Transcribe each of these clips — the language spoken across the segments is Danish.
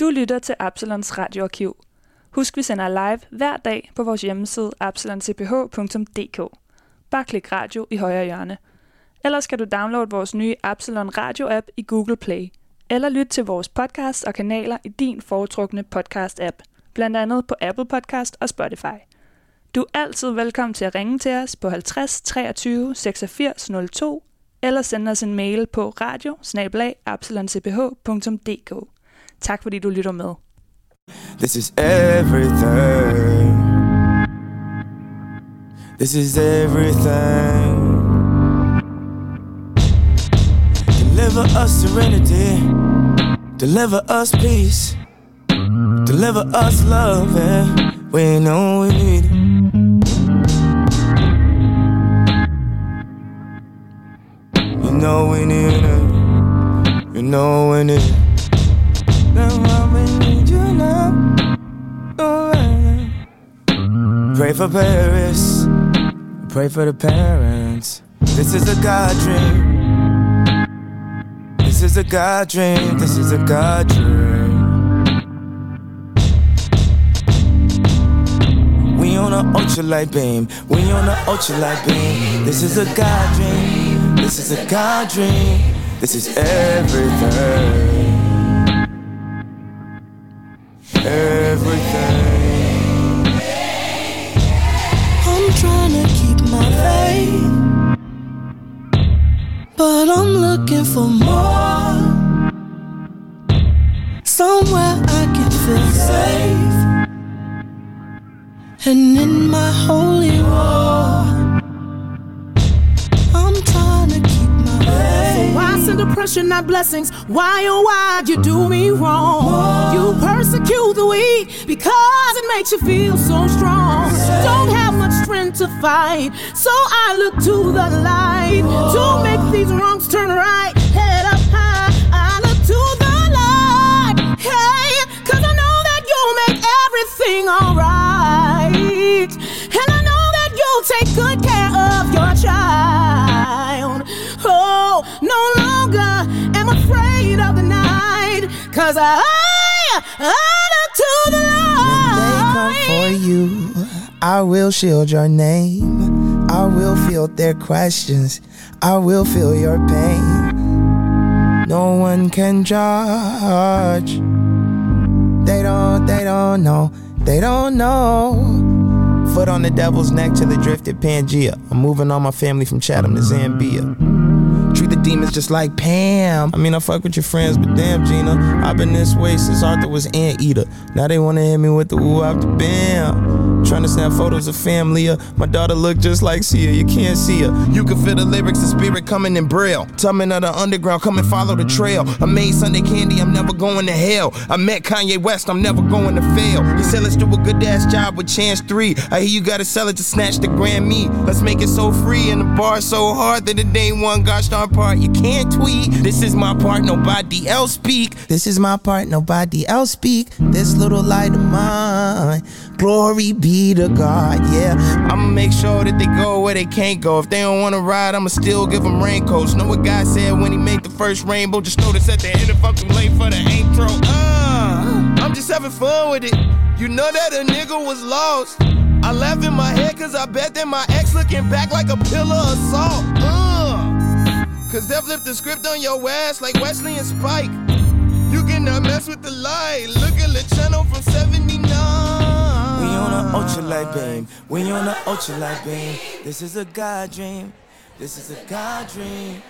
Du lytter til Absalons radioarkiv. Husk, vi sender live hver dag på vores hjemmeside absaloncph.dk. Bare klik radio i højre hjørne. Ellers kan du downloade vores nye Absalon Radio-app i Google Play. Eller lyt til vores podcast og kanaler i din foretrukne podcast-app. Blandt andet på Apple Podcast og Spotify. Du er altid velkommen til at ringe til os på 50 23 86 02 eller sende os en mail på radio Tak fordi du lytter med. This is everything. This is everything. Deliver us serenity. Deliver us peace. Deliver us love. Yeah. We know we need it. You know we need it. You know we need it. Pray for Paris, pray for the parents. This is a God dream. This is a God dream. This is a God dream. We on a ultralight beam. We on a ultralight beam. This is a God dream. This is a God dream. This is everything. Everything. I'm trying to keep my faith, but I'm looking for more. Somewhere I can feel safe, and in my holy war, faith. Why oppression, not blessings? Why, oh, why you do me wrong? You persecute the weak because it makes you feel so strong. Don't have much strength to fight, so I look to the light to make these wrongs turn right. Head up high, I look to the light. Hey, cause I know that you'll make everything alright. And I know that you'll take good care of your child. Of the night, cause I to the When they come for you, I will shield your name. I will field their questions. I will feel your pain. No one can judge. They don't, they don't know. They don't know. Foot on the devil's neck till it drifted Pangea. I'm moving all my family from Chatham to Zambia. Treat the demons just like Pam. I mean, I fuck with your friends, but damn, Gina, I've been this way since Arthur was Anteater. Now they wanna hit me with the ooh after bam. Trying to snap photos of family. Uh, my daughter look just like Sia. You can't see her. You can feel the lyrics, the spirit coming in braille. Tumbling of the underground, come and follow the trail. I made Sunday candy, I'm never going to hell. I met Kanye West, I'm never going to fail. You said let's do a good ass job with Chance 3. I hear you gotta sell it to snatch the Grammy. Let's make it so free and the bar so hard that it ain't one gosh darn part you can't tweet. This is my part, nobody else speak. This is my part, nobody else speak. This little light of mine. Glory be to God, yeah. I'ma make sure that they go where they can't go. If they don't wanna ride, I'ma still give them raincoats. Know what God said when he made the first rainbow? Just notice at the end if I'm too late for the intro. Uh, I'm just having fun with it. You know that a nigga was lost. I laugh in my head cause I bet that my ex looking back like a pillar of salt. Uh. Cause they flipped the script on your ass like Wesley and Spike. You cannot mess with the light. Look at the channel from 79. We on an ultralight beam. We on an ultralight beam. This is a God dream. This is a God dream.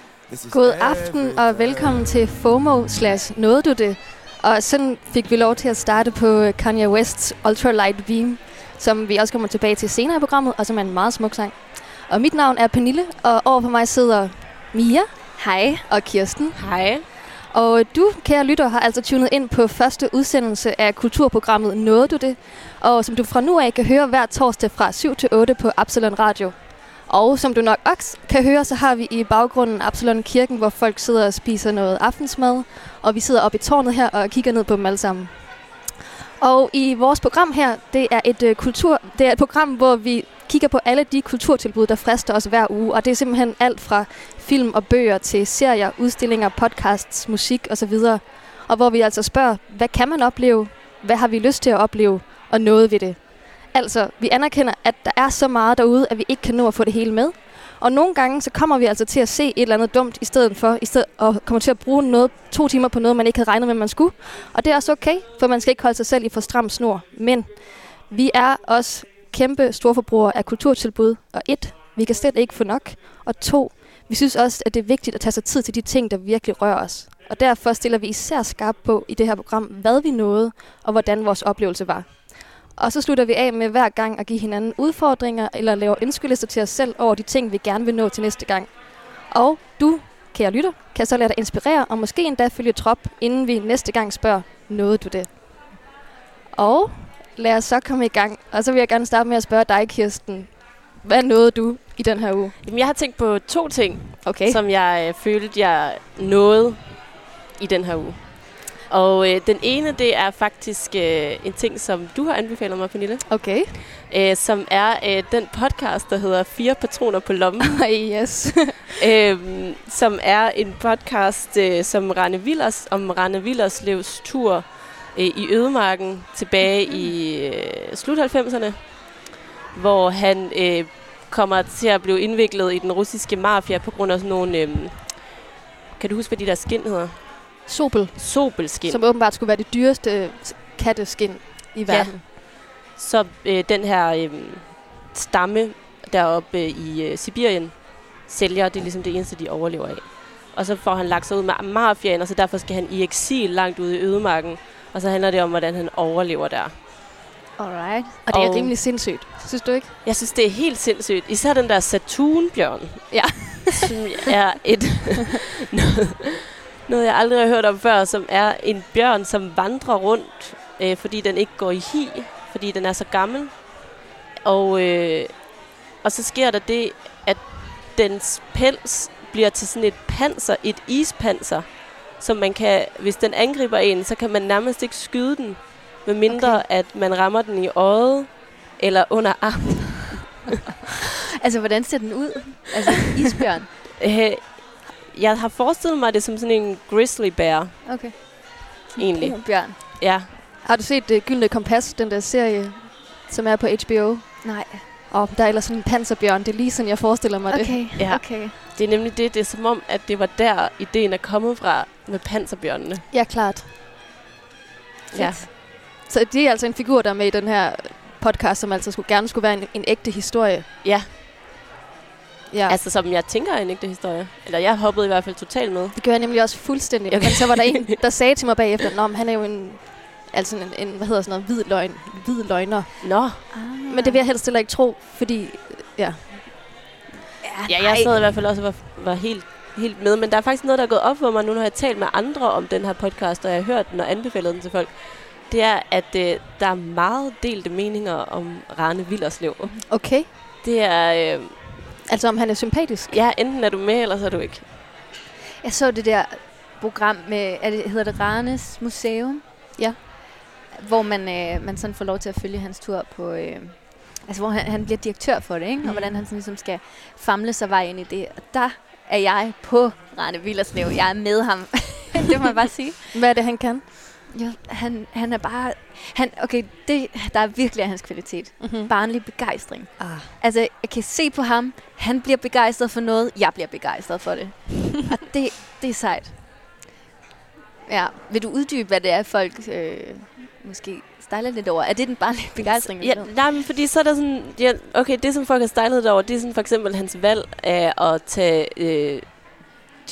God aften og velkommen til FOMO slash Nåede du det? Og sådan fik vi lov til at starte på Kanye Wests Ultralight Beam, som vi også kommer tilbage til senere i programmet, og som er en meget smuk sang. Og mit navn er Pernille, og over på mig sidder Mia. Hej. Og Kirsten. Hej. Og du, kære lytter, har altså tunet ind på første udsendelse af kulturprogrammet Nåede du det? Og som du fra nu af kan høre hver torsdag fra 7 til 8 på Absalon Radio. Og som du nok også kan høre, så har vi i baggrunden Absalon Kirken, hvor folk sidder og spiser noget aftensmad. Og vi sidder oppe i tårnet her og kigger ned på dem alle sammen. Og i vores program her, det er et øh, kultur, det er et program, hvor vi kigger på alle de kulturtilbud, der frister os hver uge. Og det er simpelthen alt fra film og bøger til serier, udstillinger, podcasts, musik osv. og hvor vi altså spørger, hvad kan man opleve, hvad har vi lyst til at opleve, og noget ved det. Altså, vi anerkender, at der er så meget derude, at vi ikke kan nå at få det hele med. Og nogle gange, så kommer vi altså til at se et eller andet dumt, i stedet for i stedet, og kommer til at bruge noget, to timer på noget, man ikke havde regnet med, man skulle. Og det er også okay, for man skal ikke holde sig selv i for stram snor. Men vi er også kæmpe storforbrugere af kulturtilbud. Og et, vi kan slet ikke få nok. Og to, vi synes også, at det er vigtigt at tage sig tid til de ting, der virkelig rører os. Og derfor stiller vi især skarpt på i det her program, hvad vi nåede, og hvordan vores oplevelse var. Og så slutter vi af med hver gang at give hinanden udfordringer, eller lave ønskelister til os selv over de ting, vi gerne vil nå til næste gang. Og du, kære lytter, kan så lade dig inspirere, og måske endda følge trop, inden vi næste gang spørger, nåede du det? Og lad os så komme i gang. Og så vil jeg gerne starte med at spørge dig, Kirsten. Hvad nåede du i den her uge? Jamen, jeg har tænkt på to ting, Okay. som jeg øh, følte, jeg nåede i den her uge. Og øh, den ene, det er faktisk øh, en ting, som du har anbefalet mig, Pernille. Okay. Øh, som er øh, den podcast, der hedder Fire Patroner på lommen. yes. øh, som er en podcast øh, som Rane Villers, om Rane Villerslevs tur øh, i Ødemarken tilbage i øh, slut 90'erne, hvor han øh, kommer til at blive indviklet i den russiske mafia på grund af sådan nogle... Øh, kan du huske, hvad de der skin hedder? Sobel, Sobelskin. som åbenbart skulle være det dyreste katteskin i verden. Så øh, den her øh, stamme deroppe øh, i øh, Sibirien sælger, det er ligesom det eneste, de overlever af. Og så får han lagt sig ud med mafiaen, og så derfor skal han i eksil langt ude i ødemarken. Og så handler det om, hvordan han overlever der. Alright. Og det er Og- rimelig sindssygt, synes du ikke? Jeg synes, det er helt sindssygt. Især den der Saturnbjørn. Ja. som er et noget, noget, jeg aldrig har hørt om før, som er en bjørn, som vandrer rundt, øh, fordi den ikke går i hi, fordi den er så gammel. Og, øh, og så sker der det, at dens pels bliver til sådan et panser, et ispanser, som man kan, hvis den angriber en, så kan man nærmest ikke skyde den, medmindre okay. at man rammer den i øjet eller under armen. Altså, hvordan ser den ud? Altså, isbjørn. Øh, jeg har forestillet mig det som sådan en grizzly bear, Okay. egentlig. En bjørn. Ja. Har du set uh, Gyldne Kompas, den der serie, som er på HBO? Nej. Og der er ellers sådan en panserbjørn. Det er lige sådan, jeg forestiller mig det. Okay, Ja. okay. Det er nemlig det. Det er som om, at det var der, ideen er kommet fra med panserbjørnene. Ja, klart. Ja. Så det er altså en figur, der er med i den her podcast, som altså skulle, gerne skulle være en, en ægte historie. Ja. Ja, ja. altså, som jeg tænker er en ægte historie. Eller jeg hoppede i hvert fald totalt med. det gør jeg nemlig også fuldstændig. Ja. Men så var der en, der sagde til mig bagefter, Nå, men han er jo en, altså en, en hvad hedder sådan noget, hvid, løgn, hvid løgner. Nå. Ah. Men det vil jeg helst heller ikke tro, fordi ja, Ja, jeg sad i hvert fald også og var, var helt, helt med. Men der er faktisk noget, der er gået op for mig nu, når jeg har talt med andre om den her podcast, og jeg har hørt den og anbefalet den til folk. Det er, at øh, der er meget delte meninger om Rane Villerslev. okay. Det er, øh, Altså om han er sympatisk. ja, enten er du med, eller så er du ikke. Jeg så det der program med, er det, hedder det Ranes Museum? Ja. Hvor man, øh, man sådan får lov til at følge hans tur på... Øh, altså, hvor han, han bliver direktør for det, ikke? Mm. Og hvordan han sådan ligesom skal famle sig vej ind i det. Og der er jeg på Rane Villerslev. Jeg er med ham. det må jeg bare sige. Hvad er det, han kan? Ja, han, han er bare... Han, okay, det, der er virkelig af hans kvalitet. Mm-hmm. Barnlig begejstring. Ah. Altså, jeg kan se på ham, han bliver begejstret for noget, jeg bliver begejstret for det. og det, det er sejt. Ja, vil du uddybe, hvad det er, folk øh, måske stejler lidt over? Er det den barnlige begejstring? Ja, nej, men fordi så er der sådan... Ja, okay, det som folk har stylet over, det er sådan for eksempel hans valg af at tage øh,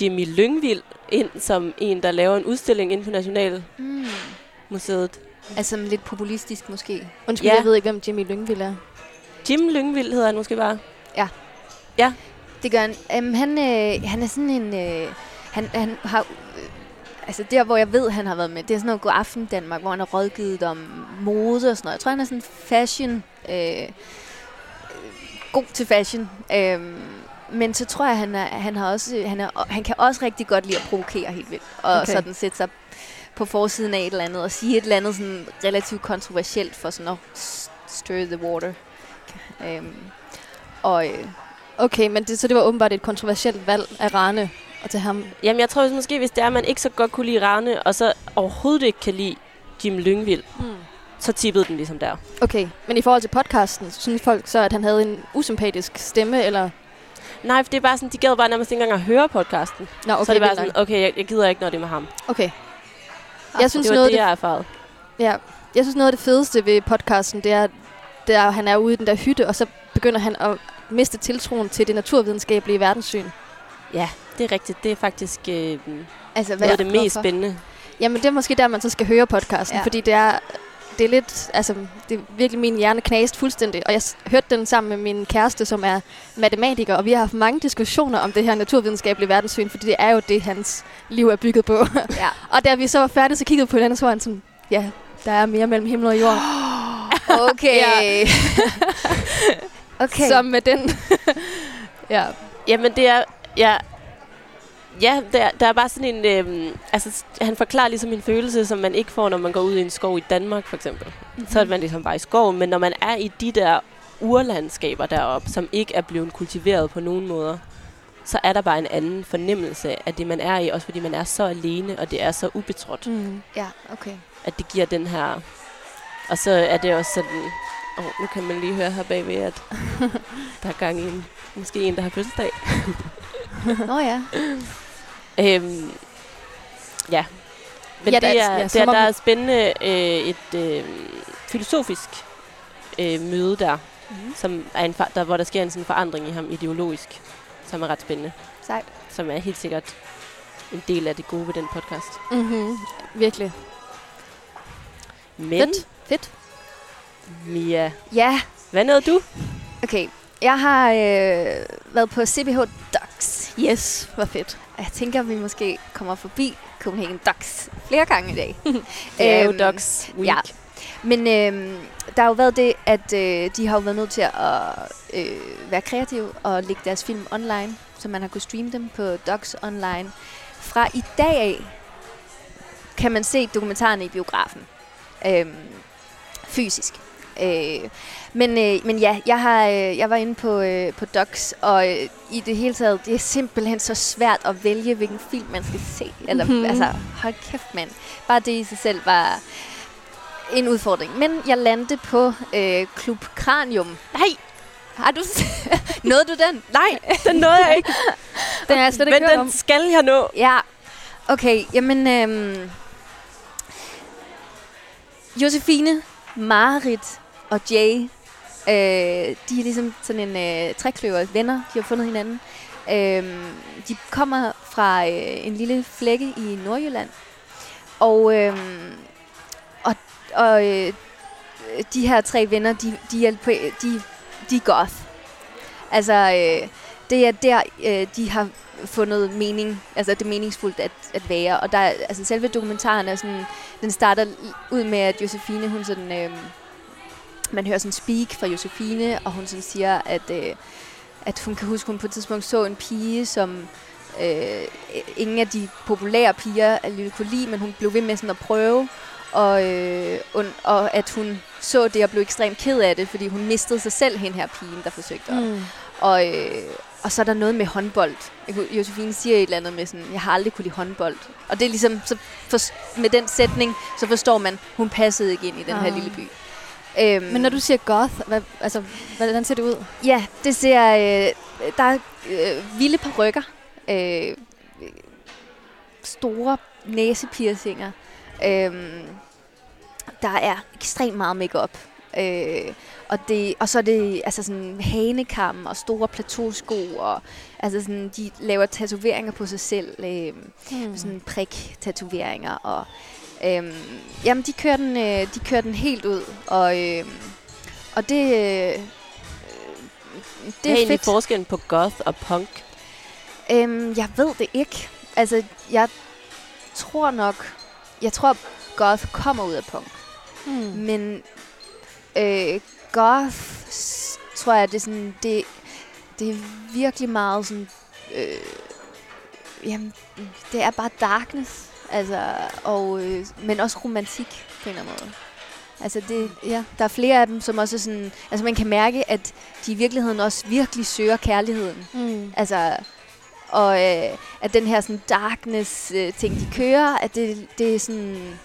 Jimmy Lyngvild ind som en, der laver en udstilling inde på Nationalmuseet. Mm. Altså lidt populistisk måske. Undskyld, Ja. jeg ved ikke, hvem Jimmy Lyngvild er. Jim Lyngvild hedder han måske bare. Det gør han. Um, han, øh, han er sådan en... Øh, han, han har... Øh, altså der, hvor jeg ved, han har været med, det er sådan noget God Aften Danmark, hvor han har rådgivet om mode og sådan noget. Jeg tror, han er sådan fashion... Øh, øh, god til fashion. Øh, men så tror jeg, han, er, han, har også, han, er, han kan også rigtig godt lide at provokere helt vildt. Og Okay. sådan sætte sig på forsiden af et eller andet, og sige et eller andet sådan relativt kontroversielt for sådan at stir the water. Øhm, og øh, Okay, men det, så det var åbenbart et kontroversielt valg af Rane Og til ham? Jamen, jeg tror måske, hvis det er, at man ikke så godt kunne lide Rane, og så overhovedet ikke kan lide Jim Lyngvild, Mm. så tippede den ligesom der. Okay, men i forhold til podcasten, så synes folk så, at han havde en usympatisk stemme, eller... Nej, for det er bare sådan, de gad bare nærmest ikke engang at høre podcasten. Nå, okay, så er det bare vildt sådan, nok. okay, jeg, jeg gider ikke, når det er med ham. Okay. Jeg synes, det var noget, det, jeg har erfaret. Ja, jeg synes noget af det fedeste ved podcasten, det er, er, at han er ude i den der hytte, og så begynder han at miste tiltroen til det naturvidenskabelige verdenssyn. Ja, det er rigtigt. Det er faktisk øh, Altså, noget af det mest spændende. Jamen, det er måske der, man så skal høre podcasten, ja. fordi det er, det er lidt, altså, det er virkelig min hjerne knast fuldstændig. Og jeg hørte den sammen med min kæreste, som er matematiker, og vi har haft mange diskussioner om det her naturvidenskabelige verdenssyn, fordi det er jo det, hans liv er bygget på. Ja. og da vi så var færdige, så kiggede på hinanden, så var han sådan, ja, der er mere mellem himmel og jord. Okay. Okay. Så med den... ja. Jamen, det er... Ja, ja der, er- der er bare sådan en... Øh, altså, han forklarer ligesom en følelse, som man ikke får, når man går ud i en skov i Danmark, for eksempel. Mm-hmm. Så er man ligesom bare i skoven. Men når man er i de der urlandskaber deroppe, som ikke er blevet kultiveret på nogen måder, så er der bare en anden fornemmelse af det, man er i. Også fordi man er så alene, og det er så ubetrådt. Mm. Ja, okay. at det giver den her... Og så er det også sådan... Åh, oh, nu kan man lige høre her bagved, at der er gang i en, måske en, der har fødselsdag. Nå ja. øhm, ja. Men Ja, der det er- ja, det er, der er spændende øh, et øh, filosofisk øh, møde der, Mhm. som er en, der, hvor der sker en sådan forandring i ham ideologisk, som er ret spændende. Sejt. Som er helt sikkert en del af det gode ved den podcast. Mm-hmm. Virkelig. Men, Fedt. Fedt. Mia, Ja, hvad nåede du? okay. Jeg har øh, været på CBH Docs. Yes, hvor fedt. Jeg tænker, at vi måske kommer forbi Copenhagen Docs flere gange i dag. Det er jo Øhm, Docs Week. Ja. Men øh, der har jo været det, at øh, de har jo været nødt til at øh, være kreative og lægge deres film online, så man har kunnet streame dem på Docs Online. Fra i dag af kan man se dokumentarerne i biografen. Øh, fysisk. Øh, men, øh, men ja, jeg, har, øh, jeg var inde på, øh, på Docs, og øh, i det hele taget, det er simpelthen så svært at vælge, hvilken film man skal se. Eller, Mhm. altså, hold kæft, mand. Bare det i sig selv var en udfordring. Men jeg landede på øh, Klub Kranium. Nej, Har du Nåede du den? nej, den nåede jeg ikke. Den jeg slet ikke Men den om. skal jeg nå. Ja. Okay, jamen... Øhm, Josefine, Marit og Jay, øh, de er ligesom sådan en øh, trækløver venner. De har fundet hinanden. Øh, de kommer fra øh, en lille flække i Nordjylland. Og, øh, og, og øh, de her tre venner, de, de, er, på, de, de er goth. Altså, øh, det er der, øh, de har fundet mening, altså det er meningsfuldt at, at være. Og der, altså selve dokumentaren er sådan, den starter ud med, at Josefine, hun sådan, øh, man hører sådan speak fra Josefine, og hun sådan siger, at, øh, at hun kan huske, hun på et tidspunkt så en pige, som øh, ingen af de populære piger alligevel kunne lide, men hun blev ved med sådan at prøve, og, øh, og, og at hun så det og blev ekstremt ked af det, fordi hun mistede sig selv, hende her pigen, der forsøgte at, Mm. og, øh, og så er der noget med håndbold. Josefine siger et eller andet med sådan, jeg har aldrig kunne lide håndbold. Og det er ligesom, så for, med den sætning, så forstår man, hun passede ikke ind i den her Ah. lille by. Øhm, Men når du siger goth, hvad, altså, hvordan ser det ud? Ja, det ser... Øh, der er øh, vilde rykker. Øh, store næsepiercinger. Øh, der er ekstremt meget makeup. Øh, og, det, og så er det altså sådan hanekam og store plateausko. Og, altså sådan, de laver tatoveringer på sig selv. Øh, Hmm. sådan prik-tatoveringer. Og, øhm, jamen, de kører, den, øh, de kører den helt ud. Og, øh, og det, øh, Det det er er fedt. forskellen på goth og punk. Øhm, jeg ved det ikke. Altså, jeg tror nok... Jeg tror, goth kommer ud af punk. Hmm. Men øh, goth, tror jeg, det er sådan... Det, det er virkelig meget sådan... Øh, jamen, det er bare darkness. Altså, og, øh, men også romantik på en eller anden måde. Altså det, ja, der er flere af dem, som også er sådan... Altså man kan mærke, at de i virkeligheden også virkelig søger kærligheden. Hmm. Altså, og øh, at den her sådan darkness øh, ting, de kører, at det, det er sådan...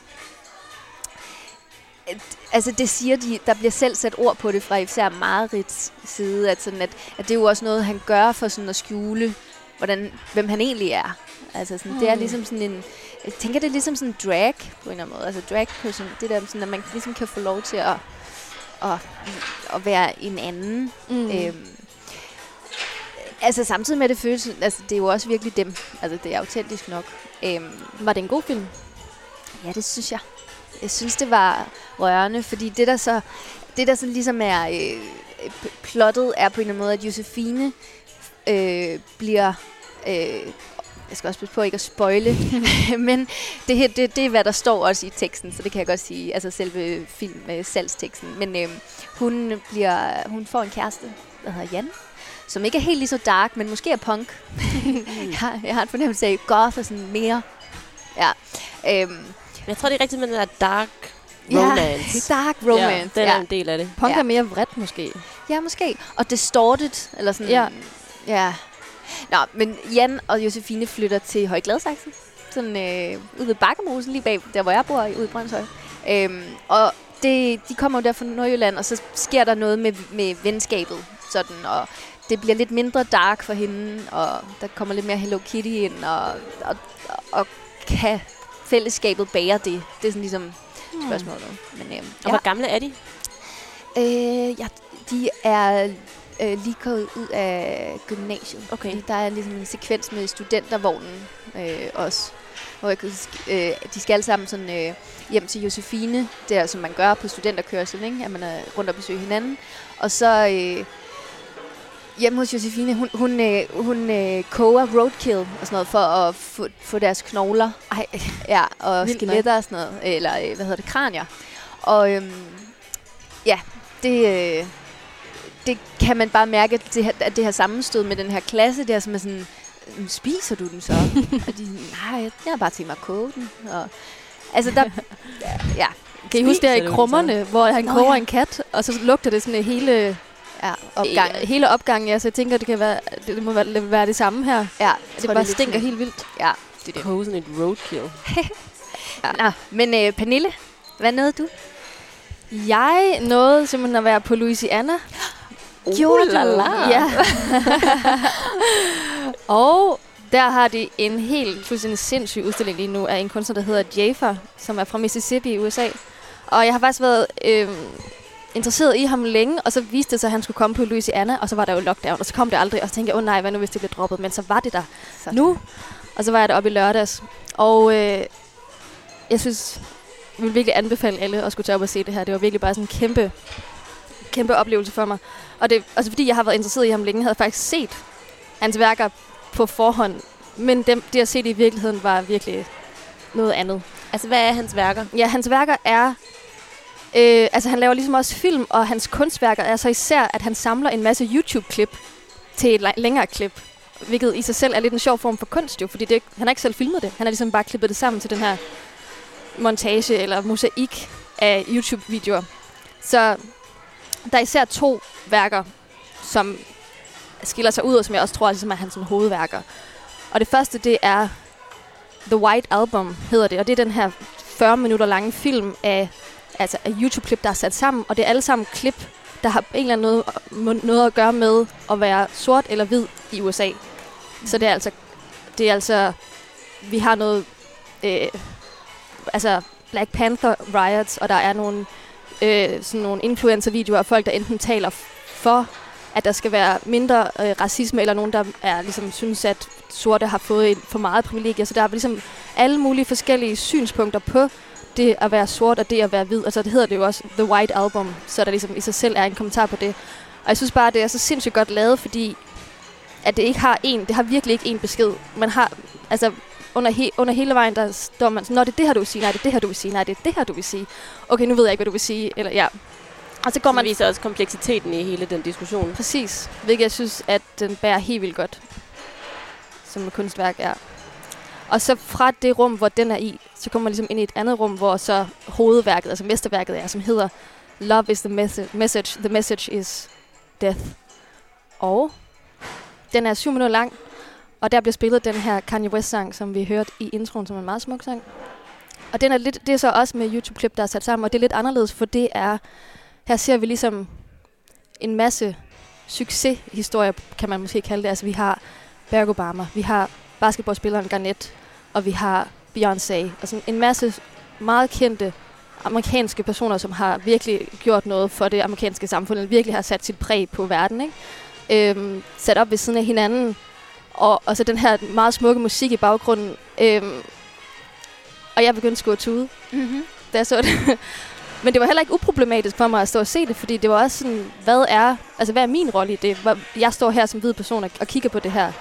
At, altså det siger de, der bliver selv sat ord på det fra især Marits side, at, sådan at, at det er jo også noget, han gør for sådan at skjule, hvordan, hvem han egentlig er. Altså sådan, mm. det er ligesom sådan en, jeg tænker det er ligesom sådan drag på en eller anden måde, altså drag person, det der sådan, at man ligesom kan få lov til at, at, at være en anden. Mm. Øhm, altså samtidig med det føles, altså det er jo også virkelig dem, altså det er autentisk nok. Øhm, Var det en god film? Ja, det synes jeg. Jeg synes, det var rørende, fordi det der så, det der sådan ligesom er øh, plottet, er på en eller anden måde, at Josefine øh, bliver... Øh, jeg skal også passe på ikke at spoile, men det, her, det, det er, hvad der står også i teksten, så det kan jeg godt sige, altså selve film øh, salgsteksten. Men øh, hun, bliver, hun får en kæreste, der hedder Jan, som ikke er helt lige så dark, men måske er punk. jeg, har, jeg har en fornemmelse af goth og sådan mere. Ja. Øhm, Jeg tror, det er rigtigt med den der dark Ja, romance. dark romance. Ja, den ja. er en del af det. Punk Ja. ja. er mere vredt måske. Ja, måske. Og distorted, eller sådan. Ja. Ja. Nå, men Jan og Josefine flytter til Højgladsaxen. Sådan øh, ude ved Bakkemosen, lige bag der, hvor jeg bor, ude i Brøndshøj. Øhm, og det, de kommer jo der fra Nordjylland, og så sker der noget med, med venskabet. Sådan, og det bliver lidt mindre dark for hende, og der kommer lidt mere Hello Kitty ind, og, og, og kan fællesskabet bære det? Det er sådan ligesom spørgsmålet. Men, øhm, Og hvor gamle er de? Øh, ja, de er øh, lige gået ud af gymnasiet. Okay. Der er ligesom en sekvens med studentervognen øh, også. Hvor jeg, huske, øh, de skal alle sammen sådan, øh, hjem til Josefine, der som man gør på studenterkørsel, ikke? at man er rundt og besøge hinanden. Og så øh, hjemme hos Josefine, hun, hun, øh, hun øh, koger roadkill og sådan noget for at få, få deres knogler. Ej, ja, og Vildt skeletter og sådan noget. Eller øh, hvad hedder det, kranier. Og øhm, ja, det, øh, det kan man bare mærke, at det, her, at det her sammenstød med den her klasse, der som er sådan, "Mm, spiser du den så? og de, nej, jeg har bare tænkt mig at koge den. Og, altså der, ja, Kan I huske der i krummerne, hvor han Nå, koger ja. en kat, og så lugter det sådan hele, ja, opgang. i- hele opgangen. Ja, så jeg tænker, det kan være, det må være, være det samme her. Ja, Det bare stinker helt vildt. Ja, det er det. Et roadkill. Nå, men øh, Pernille, hvad nåede du? Jeg nåede simpelthen at være på Louisiana. Gjorde la du? la. Ja. og der har de en helt fuldstændig sindssyg udstilling lige nu af en kunstner, der hedder Jafar, som er fra Mississippi i USA. Og jeg har faktisk været øh, interesseret i ham længe, og så viste det sig, at han skulle komme på Louisiana, og så var der jo lockdown, og så kom det aldrig, og så tænkte jeg, åh oh, nej, hvad nu hvis det bliver droppet? Men så var det der Så. nu, og så var jeg deroppe i lørdags. Og øh, jeg synes, jeg vil virkelig anbefale alle at skulle tage op og se det her. Det var virkelig bare sådan en kæmpe, kæmpe oplevelse for mig. Og det altså fordi jeg har været interesseret i ham længe, havde jeg faktisk set hans værker på forhånd. Men dem, det, jeg set i virkeligheden, var virkelig noget andet. Altså, hvad er hans værker? Ja, hans værker er... Øh, altså, han laver ligesom også film, og hans kunstværker er så især, at han samler en masse YouTube-klip til et længere klip. Hvilket i sig selv er lidt en sjov form for kunst, jo, fordi det, han har ikke selv filmet det. Han har ligesom bare klippet det sammen til den her montage eller mosaik af YouTube-videoer. Så der er især to værker, som skiller sig ud, og som jeg også tror ligesom er hans sådan, hovedværker. Og det første, det er The White Album, hedder det, og det er den her 40 minutter lange film af, altså af YouTube-klip, der er sat sammen, og det er alle sammen klip, der har en eller anden noget, noget at gøre med at være sort eller hvid i USA. Så det er altså, det er altså, vi har noget, øh, altså Black Panther riots, og der er nogle, øh, sådan nogle influencer-videoer af folk, der enten taler for, at der skal være mindre øh, racisme, eller nogen, der er, ligesom, synes, at sorte har fået for meget privilegier. Så der er ligesom alle mulige forskellige synspunkter på det at være sort og det at være hvid. Altså det hedder det jo også The White Album, så der ligesom i sig selv er en kommentar på det. Og jeg synes bare, det er så sindssygt godt lavet, fordi at det ikke har en, det har virkelig ikke en besked. Man har, altså under, he, under hele vejen, der står man sådan, Nå, det er det her, du vil sige, nej, det er det her, du vil sige, nej, det er det her, du vil sige. Okay, nu ved jeg ikke, hvad du vil sige, eller ja. Og så går Så man viser også kompleksiteten i hele den diskussion. Præcis, hvilket jeg synes, at den bærer helt vildt godt, som et kunstværk er. Og så fra det rum, hvor den er i, så kommer man ligesom ind i et andet rum, hvor så hovedværket, altså mesterværket er, som hedder Love is the messa- message, the message is death. Og den er syv minutter lang, og der bliver spillet den her Kanye West-sang, som vi hørte i introen, som er en meget smuk sang. Og den er lidt, det er så også med YouTube-klip, der er sat sammen, og det er lidt anderledes, for det er, her ser vi ligesom en masse succeshistorier, kan man måske kalde det. Altså vi har Barack Obama, vi har basketballspilleren Garnett, og vi har Beyoncé, og sådan en masse meget kendte amerikanske personer, som har virkelig gjort noget for det amerikanske samfund, eller virkelig har sat sit præg på verden, ikke? Øhm, sat op ved siden af hinanden, og, og så den her meget smukke musik i baggrunden. Øhm, og jeg begyndte sgu at tude, Mm-hmm. da jeg så det. Men det var heller ikke uproblematisk for mig at stå og se det, fordi det var også sådan, hvad er, altså hvad er min rolle i det? Jeg står her som hvid person og, og kigger på det her,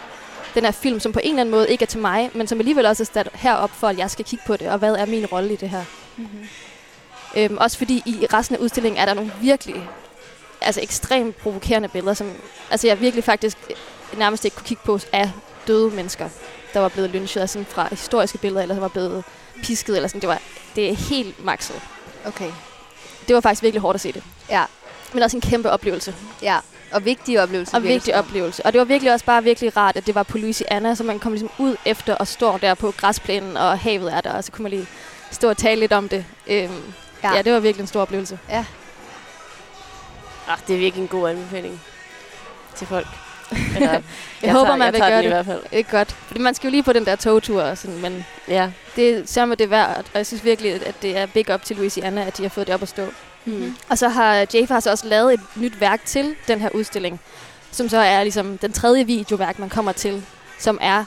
den her film, som på en eller anden måde ikke er til mig, men som alligevel også er sat herop for, at jeg skal kigge på det, og hvad er min rolle i det her? Mm-hmm. Øhm, også fordi i resten af udstillingen er der nogle virkelig altså ekstremt provokerende billeder, som altså jeg virkelig faktisk nærmest ikke kunne kigge på af døde mennesker, der var blevet lynchet, altså sådan fra historiske billeder, eller som var blevet pisket, eller sådan. Det, var, det er helt makset. Okay. Det var faktisk virkelig hårdt at se det. Ja. Men også en kæmpe oplevelse. Ja, og vigtige oplevelser. Og vigtig oplevelse. Og det var virkelig også bare virkelig rart, at det var på Louisiana, så man kom ligesom ud efter og står der på græsplænen, og havet er der, og så kunne man lige stå og tale lidt om det. Øhm, ja. ja, det var virkelig en stor oplevelse. Ja. Ah, det er virkelig en god anbefaling til folk. Eller, jeg, Jeg, håber, tager, man jeg vil gøre det. i hvert fald. Ikke godt. Fordi man skal jo lige på den der togtur, og sådan, men Ja. det sørger det er værd. Og jeg synes virkelig, at det er big up til Louisiana, at de har fået det op at stå. Mm. Og så har Jafar så også lavet et nyt værk til den her udstilling, som så er ligesom den tredje videoværk, man kommer til, som er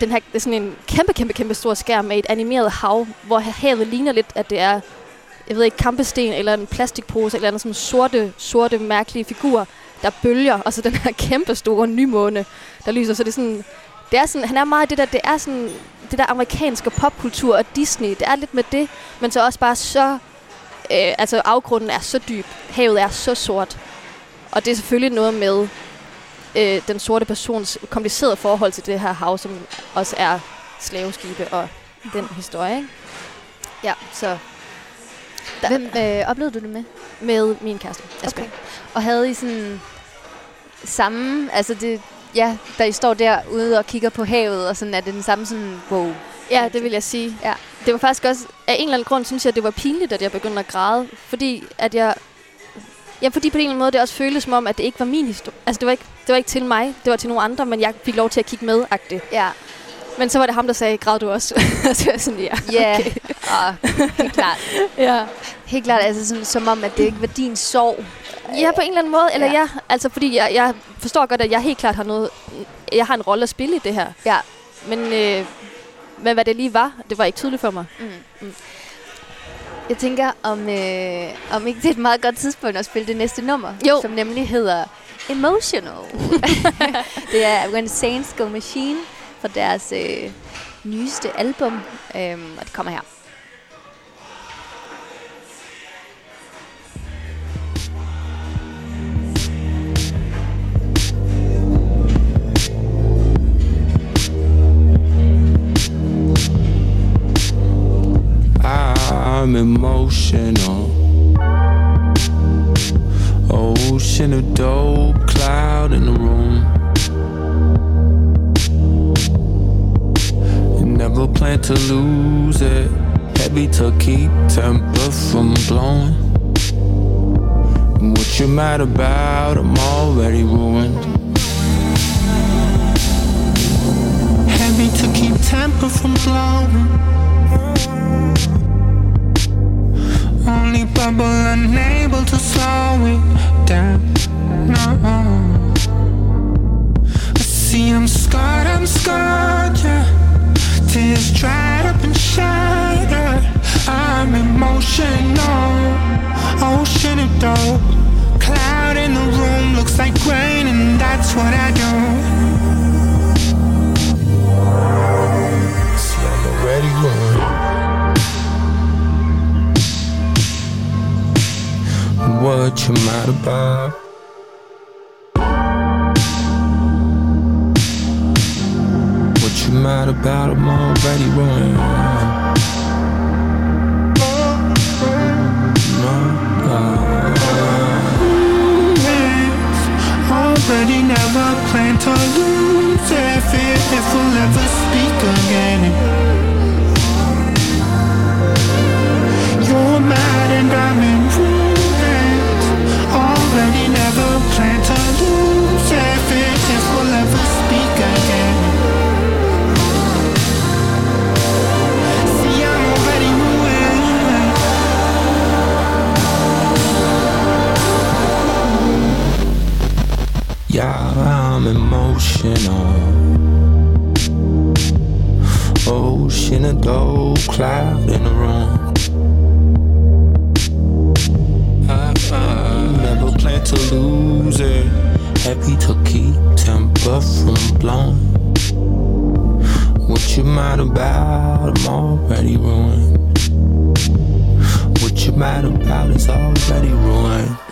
den her, det er sådan en kæmpe, kæmpe, kæmpe stor skærm med et animeret hav, hvor havet ligner lidt, at det er, jeg ved ikke, kampesten eller en plastikpose, eller andet sådan sorte, sorte, mærkelige figurer, der bølger, og så den her kæmpe store nymåne, der lyser. Så det er sådan, det er sådan, han er meget det der, det er sådan, det der amerikanske popkultur og Disney, det er lidt med det, men så også bare så, øh, altså afgrunden er så dyb, havet er så sort, og det er selvfølgelig noget med øh, den sorte persons komplicerede forhold til det her hav, som også er slaveskibe og den historie, ikke? Ja, så der, Hvem øh, oplevede du det med? med min kæreste, Asbjørn. Okay. Og havde I sådan samme, altså det, ja, da I står der ude og kigger på havet, og sådan, er det den samme sådan, wow. Ja, det vil jeg sige. Ja. Det var faktisk også, af en eller anden grund, synes jeg, det var pinligt, at jeg begyndte at græde. Fordi at jeg... Ja, fordi på en eller anden måde, det også føltes som om, at det ikke var min historie. Altså, det var ikke, det var ikke til mig, det var til nogle andre, men jeg fik lov til at kigge med -agtigt. Ja, Men så var det ham, der sagde, græd du også? så jeg sådan, ja, ja, okay. og helt klart. ja. Helt klart, altså sådan, som om, at det ikke var din sorg. Ja, på en eller anden måde. Eller Ja. ja, altså fordi jeg, jeg forstår godt, at jeg helt klart har noget... Jeg har en rolle at spille i det her. Ja. Men, øh, men hvad det lige var, det var ikke tydeligt for mig. Mm. Jeg tænker, om, øh, om ikke det er et meget godt tidspunkt at spille det næste nummer, Jo. som nemlig hedder Emotional. det er When Saints Go Machine fra deres øh, nyeste album, øhm, og det kommer her. I'm emotional. Ocean of dope, cloud in the room. Never plan to lose it. Heavy to keep temper from blowing. What you mad about? I'm already ruined. Heavy to keep temper from blowing. Only bubble unable to slow it down. No. I see I'm scarred, I'm scarred, yeah. Tears dried up and shattered. I'm emotional, ocean of dope. Cloud in the room looks like rain, and that's what I do. See, I'm already ruined. what you mad about. You mad about? I'm already ruined. No, Already never planned emotional. Ocean of dough, cloud in the room. I, I never plan to lose it. Happy to keep temper from blowing. What you mad about? I'm already ruined. What you mad about is already ruined.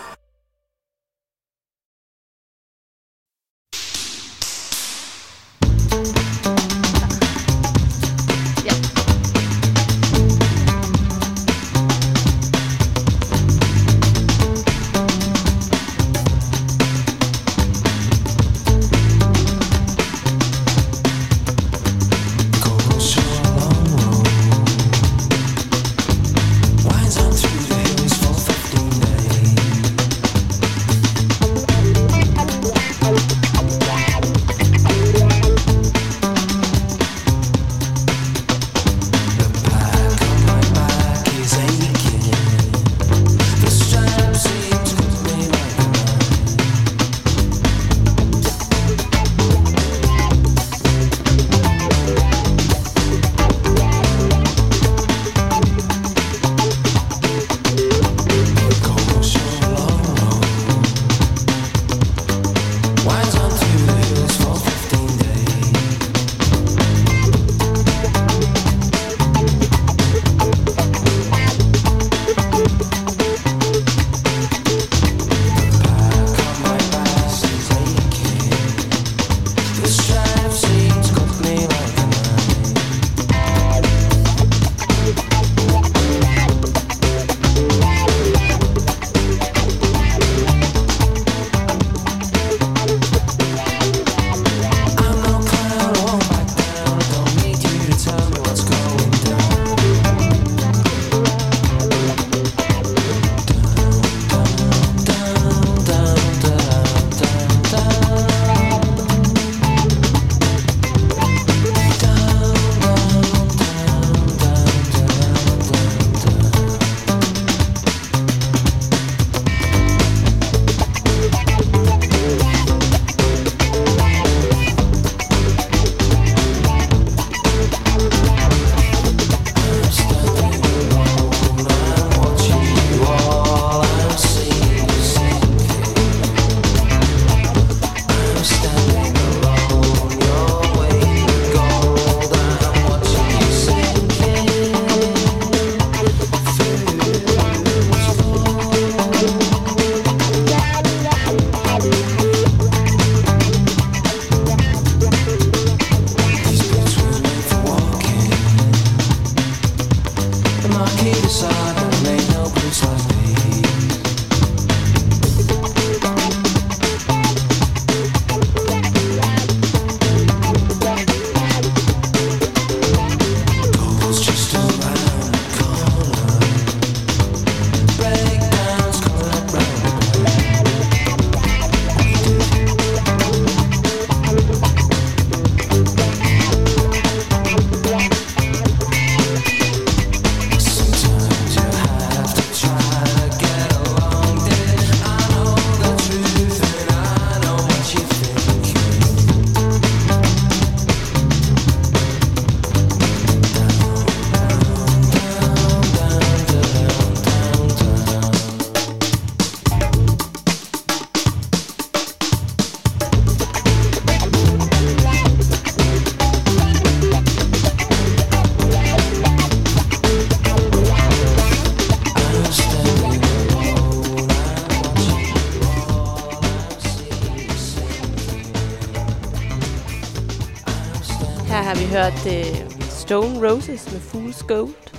Hørt uh, Stone Roses med Fool's Gold,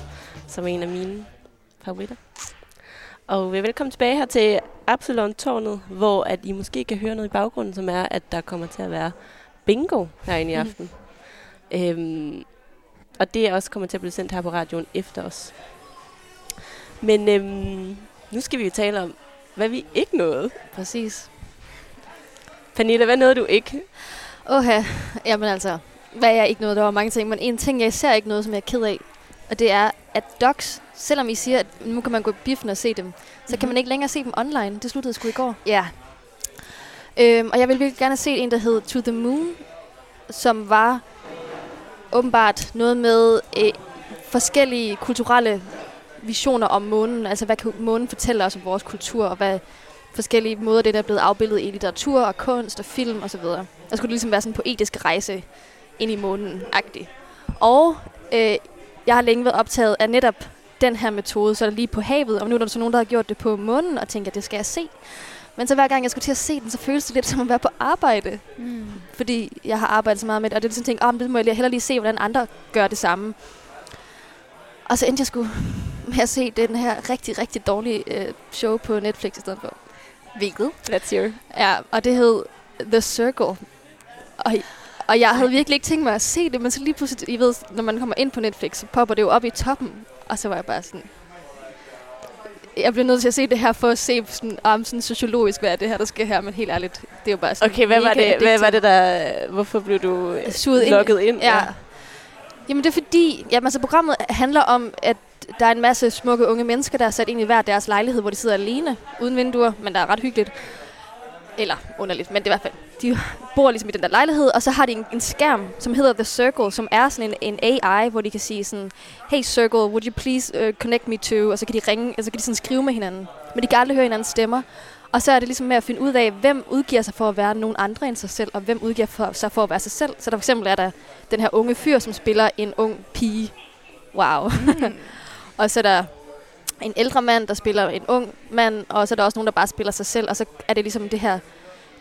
som er en af mine favoritter. Og velkommen tilbage her til Absalon-tårnet, hvor at I måske kan høre noget i baggrunden, som er, at der kommer til at være bingo herinde i aften. Mm. Øhm, og det er også kommer til at blive sendt her på radioen efter os. Men øhm, nu skal vi jo tale om, hvad vi ikke nåede. Præcis. Pernille, hvad nåede du ikke? Åh jamen altså, hvad jeg ikke nåede, der var mange ting, men en ting, jeg især ikke noget, som jeg er ked af, og det er, at docs, selvom I siger, at nu kan man gå i biffen og se dem, så mm-hmm. kan man ikke længere se dem online. Det sluttede sgu i går. Ja. Øhm, og jeg ville virkelig gerne se en, der hed To the Moon, som var åbenbart noget med øh, forskellige kulturelle visioner om månen. Altså, hvad kan månen fortælle os om vores kultur, og hvad forskellige måder, det der er blevet afbildet i litteratur og kunst og film osv. Og så skulle det ligesom være sådan en poetisk rejse ind i månen-agtig. Og øh, jeg har længe været optaget af netop den her metode, så er der lige på havet, og nu er der så nogen, der har gjort det på månen, og tænker, at det skal jeg se. Men så hver gang jeg skulle til at se den, så føles det lidt som at være på arbejde. Mm. Fordi jeg har arbejdet så meget med det, og det er sådan tænkt, oh, det må jeg hellere lige se, hvordan andre gør det samme. Og så endte jeg skulle med at se den her rigtig, rigtig dårlige øh, show på Netflix i stedet for. Hvilket? Let's hear. Ja, og det hed The Circle. Og, og jeg havde virkelig ikke tænkt mig at se det, men så lige pludselig, I ved, når man kommer ind på Netflix, så popper det jo op i toppen. Og så var jeg bare sådan, jeg bliver nødt til at se det her for at se sådan, om sådan sociologisk, hvad er det her, der sker her, men helt ærligt, det er jo bare sådan Okay, hvad var, det, hvad addictive. var det der... Hvorfor blev du øh, Suget ind. lukket ind? Ja. Jamen det er fordi, jamen, altså, programmet handler om, at der er en masse smukke unge mennesker, der er sat ind i hver deres lejlighed, hvor de sidder alene, uden vinduer, men der er ret hyggeligt. Eller underligt, men det er i hvert fald. De bor ligesom i den der lejlighed, og så har de en, en skærm, som hedder The Circle, som er sådan en, en AI, hvor de kan sige sådan, hey Circle, would you please uh, connect me to, og så kan de ringe, og så kan de sådan skrive med hinanden. Men de kan aldrig høre hinandens stemmer. Og så er det ligesom med at finde ud af, hvem udgiver sig for at være nogen andre end sig selv, og hvem udgiver for, sig for at være sig selv. Så der for eksempel er der den her unge fyr, som spiller en ung pige. Wow. Mm. og så er der en ældre mand, der spiller en ung mand, og så er der også nogen, der bare spiller sig selv. Og så er det ligesom det her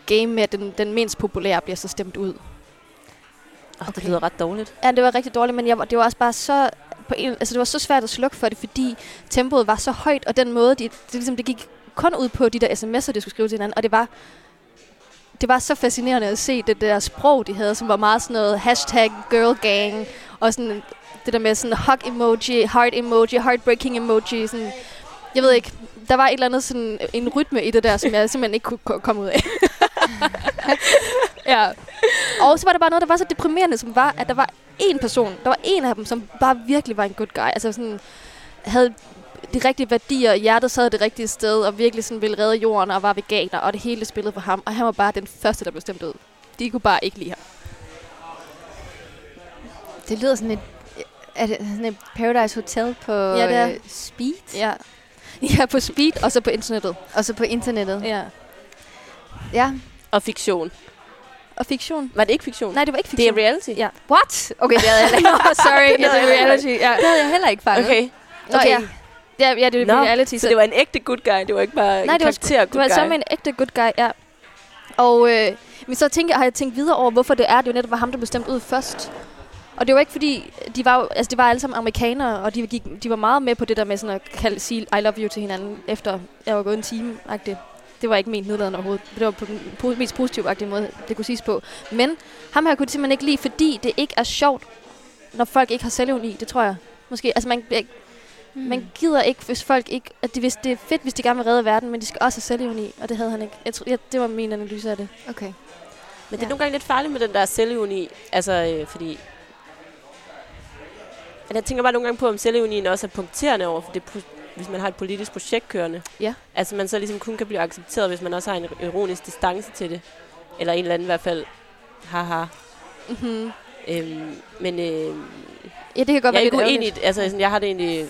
game med, at den, den mindst populære bliver så stemt ud. Oh, det lyder ret dårligt. Ja, det var rigtig dårligt, men jeg, det var også bare så... På en, altså det var så svært at slukke for det, fordi tempoet var så højt, og den måde, de, det, ligesom, det gik kun ud på de der sms'er, de skulle skrive til hinanden, og det var, det var så fascinerende at se det der sprog, de havde, som var meget sådan noget hashtag girl gang, og sådan det der med sådan hug emoji, heart emoji, heartbreaking emoji, sådan, jeg ved ikke, der var et eller andet sådan øh, en rytme i det der, som jeg simpelthen ikke kunne komme ud af. ja. Og så var der bare noget, der var så deprimerende, som var, at der var en person, der var en af dem, som bare virkelig var en good guy. Altså sådan, havde de rigtige værdier, hjertet sad det rigtige sted, og virkelig sådan ville redde jorden, og var veganer, og det hele spillede for ham. Og han var bare den første, der blev stemt ud. De kunne bare ikke lide ham. Det lyder sådan lidt er det sådan et Paradise Hotel på Ja, det er. øh, speed? Ja. Ja, på speed, og så på internettet. Og så på internettet. Ja. Ja. Og fiktion. Og fiktion. Var det ikke fiktion? Nej, det var ikke det fiktion. er reality? Ja. What? Okay, det havde jeg heller ikke. Sorry, Det er reality, ja. Det havde jeg heller ikke fanget. Okay. Nå, Okay. ja. Ja, ja, det er Nå, reality. så det var en ægte good guy. Det var ikke bare Nej, en det var, karakter det good var guy. sammen med en ægte good guy, ja. Og øh, men så tænker, har jeg tænkt videre over, hvorfor det er, det jo netop var ham, der blev stemt ud først. Og det var ikke fordi, de var, jo- altså, de var alle sammen amerikanere, og de, gik, de var meget med på det der med sådan at kalde, sige I love you til hinanden, efter jeg var gået en time -agtigt. Det var ikke ment nedladende overhovedet. Det var på den po- mest positive måde, det kunne siges på. Men ham her kunne de simpelthen ikke lide, fordi det ikke er sjovt, når folk ikke har selvevni. Det tror jeg. Måske, altså man, Mm. man gider ikke, hvis folk ikke... At de, hvis det er fedt, hvis de gerne vil redde verden, men de skal også have selvevni, og det havde han ikke. Jeg tror, ja, det var min analyse af det. Okay. Men det er Ja. nogle gange lidt farligt med den der selvevni. Altså, øh, fordi... Men jeg tænker bare nogle gange på, om selvevnien også er punkterende over for det, hvis man har et politisk projekt kørende. Ja. Altså, man så ligesom kun kan blive accepteret, hvis man også har en ironisk distance til det. Eller en eller anden i hvert fald, haha. Mm-hmm. Øhm, men øh, Ja, det kan godt jeg er være ikke lidt uenig. Altså, sådan, jeg har det egentlig...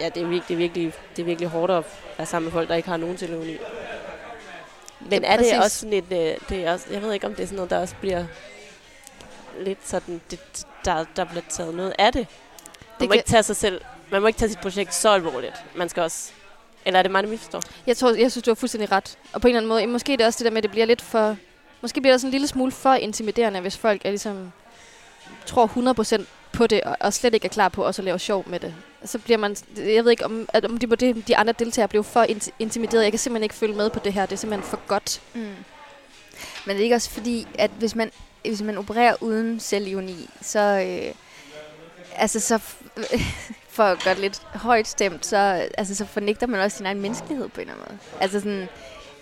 Ja, det er, virkelig, det, er virkelig, det er virkelig hårdt at være sammen med folk, der ikke har nogen selvevni. Men Ja, er det også sådan et... Øh, det er også, jeg ved ikke, om det er sådan noget, der også bliver lidt sådan... Det, der, der bliver taget noget af det. Man Det må kan- ikke tage sig selv... Man må ikke tage sit projekt så alvorligt. Man skal også... Eller er det mig, der misforstår? Jeg, tror, jeg synes, du har fuldstændig ret. Og på en eller anden måde, måske er det også det der med, at det bliver lidt for... Måske bliver det sådan en lille smule for intimiderende, hvis folk er ligesom, tror 100% på det, og, og slet ikke er klar på også at lave sjov med det. Så bliver man... Jeg ved ikke, om, at, om de, de andre deltagere blev for int- intimideret. Jeg kan simpelthen ikke følge med på det her. Det er simpelthen for godt. Mm. Men det er ikke også fordi, at hvis man, hvis man opererer uden selvironi, så, øh, altså så for at gøre det lidt højt stemt, så, altså, så fornægter man også sin egen menneskelighed på en eller anden måde. Altså sådan,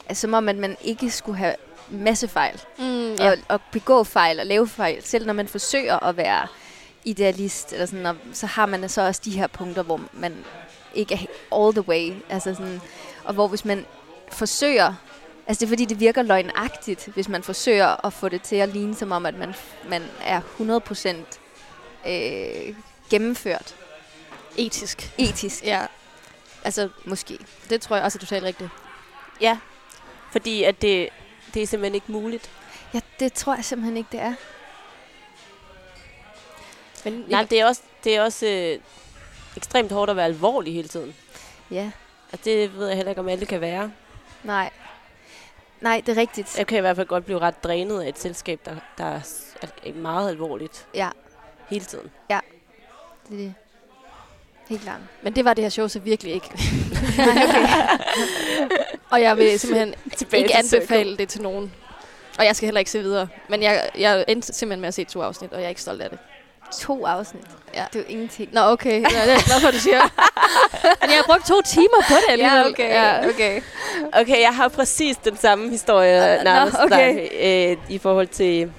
altså, som om, at man ikke skulle have masse fejl, Mm, ja. og, og begå fejl og lave fejl, selv når man forsøger at være idealist, eller sådan, og så har man så også de her punkter, hvor man ikke er all the way, altså sådan, og hvor hvis man forsøger Altså det er fordi, det virker løgnagtigt, hvis man forsøger at få det til at ligne som om, at man, man er 100% øh, gennemført. Etisk. Etisk. Ja, Altså, måske. det tror jeg også er totalt rigtigt. Ja, fordi at det, det er simpelthen ikke muligt. Ja, det tror jeg simpelthen ikke, det er. Men Nej, det er også, det er også øh, ekstremt hårdt at være alvorlig hele tiden. Ja, Og det ved jeg heller ikke, om alle kan være. nej. Nej, det er rigtigt. Jeg kan i hvert fald godt blive ret drænet af et selskab, der, der er meget alvorligt Ja, hele tiden. det er det. Helt klart. Men det var det her show så virkelig ikke. Nej, okay. og jeg vil simpelthen Tilbage ikke til anbefale cirkel. det til nogen. Og jeg skal heller ikke se videre. Men jeg, jeg endte simpelthen med at se to afsnit, og jeg er ikke stolt af det. To afsnit. Ja. Det er jo ingenting. Nå, okay. Ja, det er glad for, du siger. Men jeg har brugt to timer på det alligevel. Ja, okay. Ja. okay. Okay, jeg har præcis den samme historie, Nå, nærmest, okay. der, øh, i forhold til,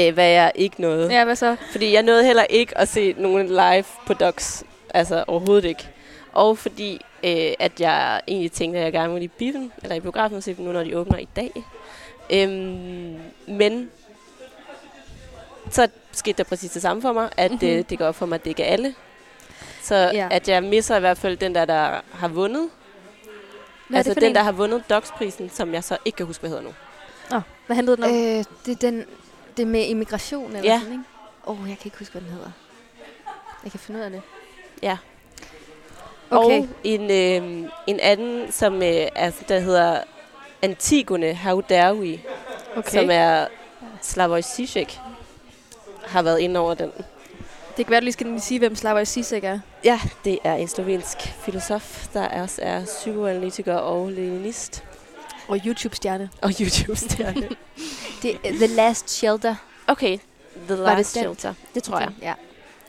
øh, hvad jeg ikke nåede. ja, hvad så? Fordi jeg nåede heller ikke at se nogen live på Docs. Altså overhovedet ikke. Og fordi, øh, at jeg egentlig tænkte, at jeg gerne ville i biffen, eller i biografen, og se nu, når de åbner i dag. Øhm, men så skete der præcis det samme for mig, at mm-hmm. øh, det går op for mig, at det ikke er alle. Så Ja. at jeg misser i hvert fald den der, der har vundet. Hvad er altså det den, en? der har vundet Docs-prisen, som jeg så ikke kan huske, hvad hedder nu. Hvad handlede den om? Øh, det er den, det er med immigration eller Ja. sådan, ikke? Åh, oh, jeg kan ikke huske, hvad den hedder. Jeg kan finde ud af det. Ja. Okay. Og en, øh, en anden, som øh, er, der hedder Antigone Hauderwi, okay. som er Slavoj Zizek, har været inde over den. Det kan være, du lige skal sige, hvem Slavoj Zizek er. Ja, det er en slovensk filosof, der også er psykoanalytiker og leninist. Og YouTube-stjerne. Og YouTube-stjerne. Det er The Last Shelter. okay, The Var det Last den? Shelter. Det tror jeg. Ja.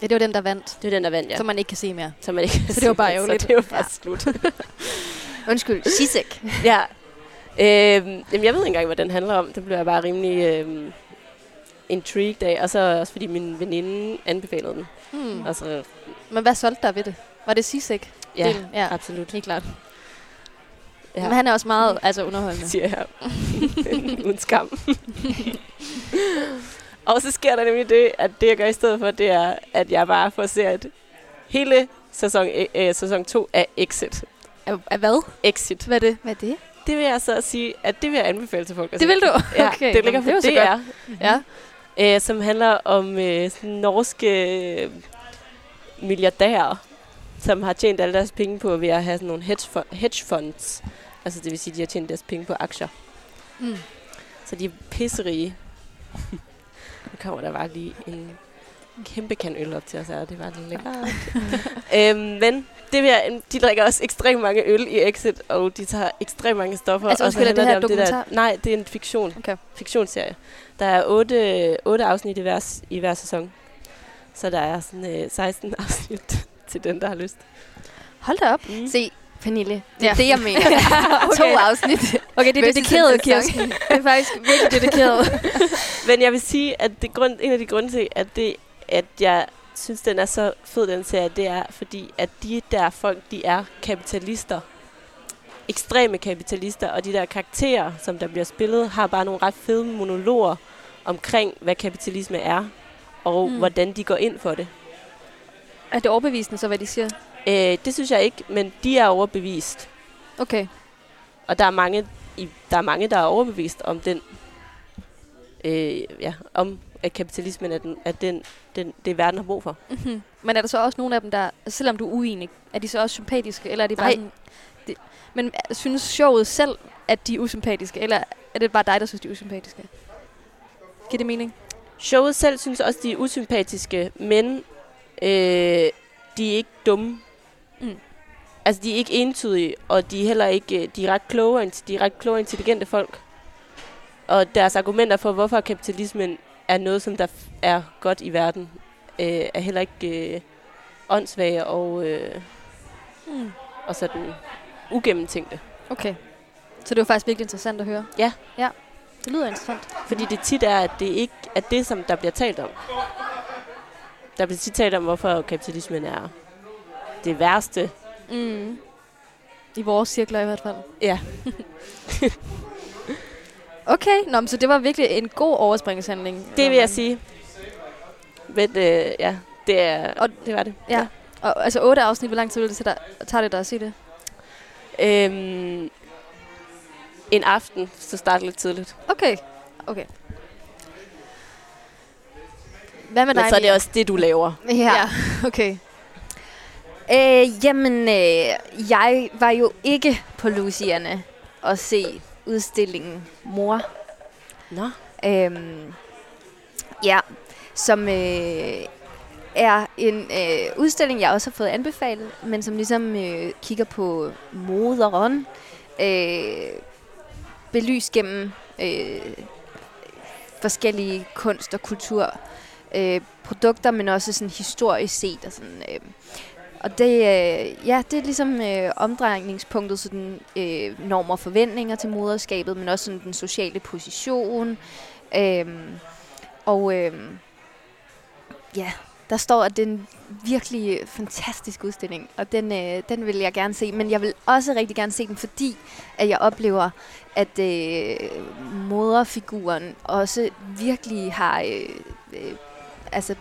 Ja, det var den, der vandt. Det er den, der vandt, ja. Som man ikke kan se mere. Som man ikke Så det var bare ærgerligt. Så det var bare Ja. slut. Undskyld, Sisek. ja. Øhm, jamen, jeg ved ikke engang, hvad den handler om. Det blev jeg bare rimelig øhm, intrigued af. Og så også fordi min veninde anbefalede den. Hmm. Altså, Men hvad solgte der ved det? Var det Zizek? ja, Delen, ja. absolut. Helt klart. Ja. Men han er også meget altså, underholdende. siger jeg. Uden skam. og så sker der nemlig det, at det, jeg gør i stedet for, det er, at jeg bare får set hele sæson, øh, sæson 2 af Exit. Er hvad? Exit. Hvad er det? Hvad er det? Det vil jeg så sige, at det vil jeg anbefale til folk at Det vil du? Ja, Okay, det ligger på det det DR, Ja. Øh, som handler om øh, sådan norske øh, milliardærer, som har tjent alle deres penge på ved at have sådan nogle hedge, hedge funds. Altså det vil sige, at de har tjent deres penge på aktier. Mm. Så de er pisserige. nu kommer der bare lige en kæmpe kan øl op til os her. Det var lidt lækkert. øhm, men det vil jeg, de drikker også ekstremt mange øl i Exit, og de tager ekstremt mange stoffer. Altså, og så er det her om dokumentar? nej, det er en fiktion. Okay. Fiktionsserie. Der er otte, otte afsnit i hver, i hver sæson. Så der er sådan øh, 16 afsnit til den, der har lyst. Hold da op. Mm. Se, Pernille. Det er Ja. det, jeg mener. Okay. To afsnit. Okay, det er dedikeret. Kirsten. Det er faktisk virkelig dedikeret. Men jeg vil sige, at det grund, en af de grunde til, at, det, at jeg synes, den er så fed, den serie, det er, fordi at de der folk, de er kapitalister. Ekstreme kapitalister, og de der karakterer, som der bliver spillet, har bare nogle ret fede monologer omkring, hvad kapitalisme er, og Mm. hvordan de går ind for det. Er det overbevisende så, hvad de siger? Øh, det synes jeg ikke, men de er overbevist. Okay. Og der er mange, i, der er mange, der er overbevist om den, øh, ja, om at kapitalismen er, den, er den, den, det, verden har brug for. Mm-hmm. Men er der så også nogle af dem, der, selvom du er uenig, er de så også sympatiske, eller er de bare Nej. sådan... Det, men synes showet selv, at de er usympatiske, eller er det bare dig, der synes, de er usympatiske? Giver det mening? Showet selv synes også, de er usympatiske, men øh, de er ikke dumme. Mm. Altså, de er ikke entydige, og de er heller ikke, øh, de er ret kloge, de er ret kloge og intelligente folk. Og deres argumenter for, hvorfor kapitalismen er noget, som der er godt i verden, øh, er heller ikke øh, åndssvage og, øh, Mm. og sådan ugennemtænkte. Okay. Så det var faktisk virkelig interessant at høre. Ja. Ja. Det lyder interessant. Fordi det tit er, at det ikke er det, som der bliver talt om. Der bliver tit talt om, hvorfor kapitalismen er det værste. Mm. I vores cirkler i hvert fald. Ja. Okay, Nå, men så det var virkelig en god overspringshandling. Det vil jeg sige. Men øh, ja, det, er, Og- det var det. Ja. Og, altså otte afsnit, hvor lang tid vil det dig, tager det dig at sige det? Øhm, en aften, så starter lidt tidligt. Okay, okay. Hvad med Men dig, så er det også det, du laver. Ja. Ja, okay. Øh, jamen, øh, jeg var jo ikke på Lucierne og se udstillingen Mor. Nå. Øhm, ja, som øh, er en øh, udstilling, jeg også har fået anbefalet, men som ligesom øh, kigger på moderen, øh, belyst gennem øh, forskellige kunst- og kultur øh, produkter, men også sådan historisk set. Og, sådan, øh, og det, øh, ja, det er ligesom øh, omdrejningspunktet, sådan, øh, normer og forventninger til moderskabet, men også sådan, den sociale position. Øh, og øh, ja, der står, at det er en virkelig øh, fantastisk udstilling, og den, øh, den vil jeg gerne se. Men jeg vil også rigtig gerne se den, fordi at jeg oplever, at øh, moderfiguren også virkelig har, øh, øh, altså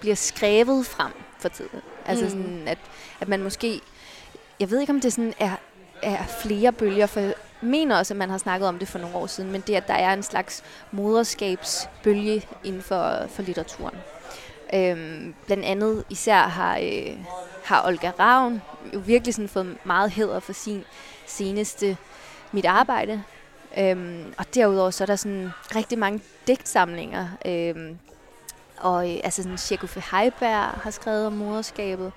bliver skrevet frem for tiden. Altså Mm. sådan, at, at man måske, jeg ved ikke om det sådan er, er flere bølger, for jeg mener også, at man har snakket om det for nogle år siden, men det at der er en slags moderskabsbølge inden for, for litteraturen. Øhm, blandt andet især har, øh, har Olga Ravn jo virkelig sådan fået meget hæder for sin seneste Mit Arbejde. Øhm, og derudover så er der sådan rigtig mange digtsamlinger. Øhm, og øh, altså sådan Tjekofe Heiberg har skrevet om moderskabet.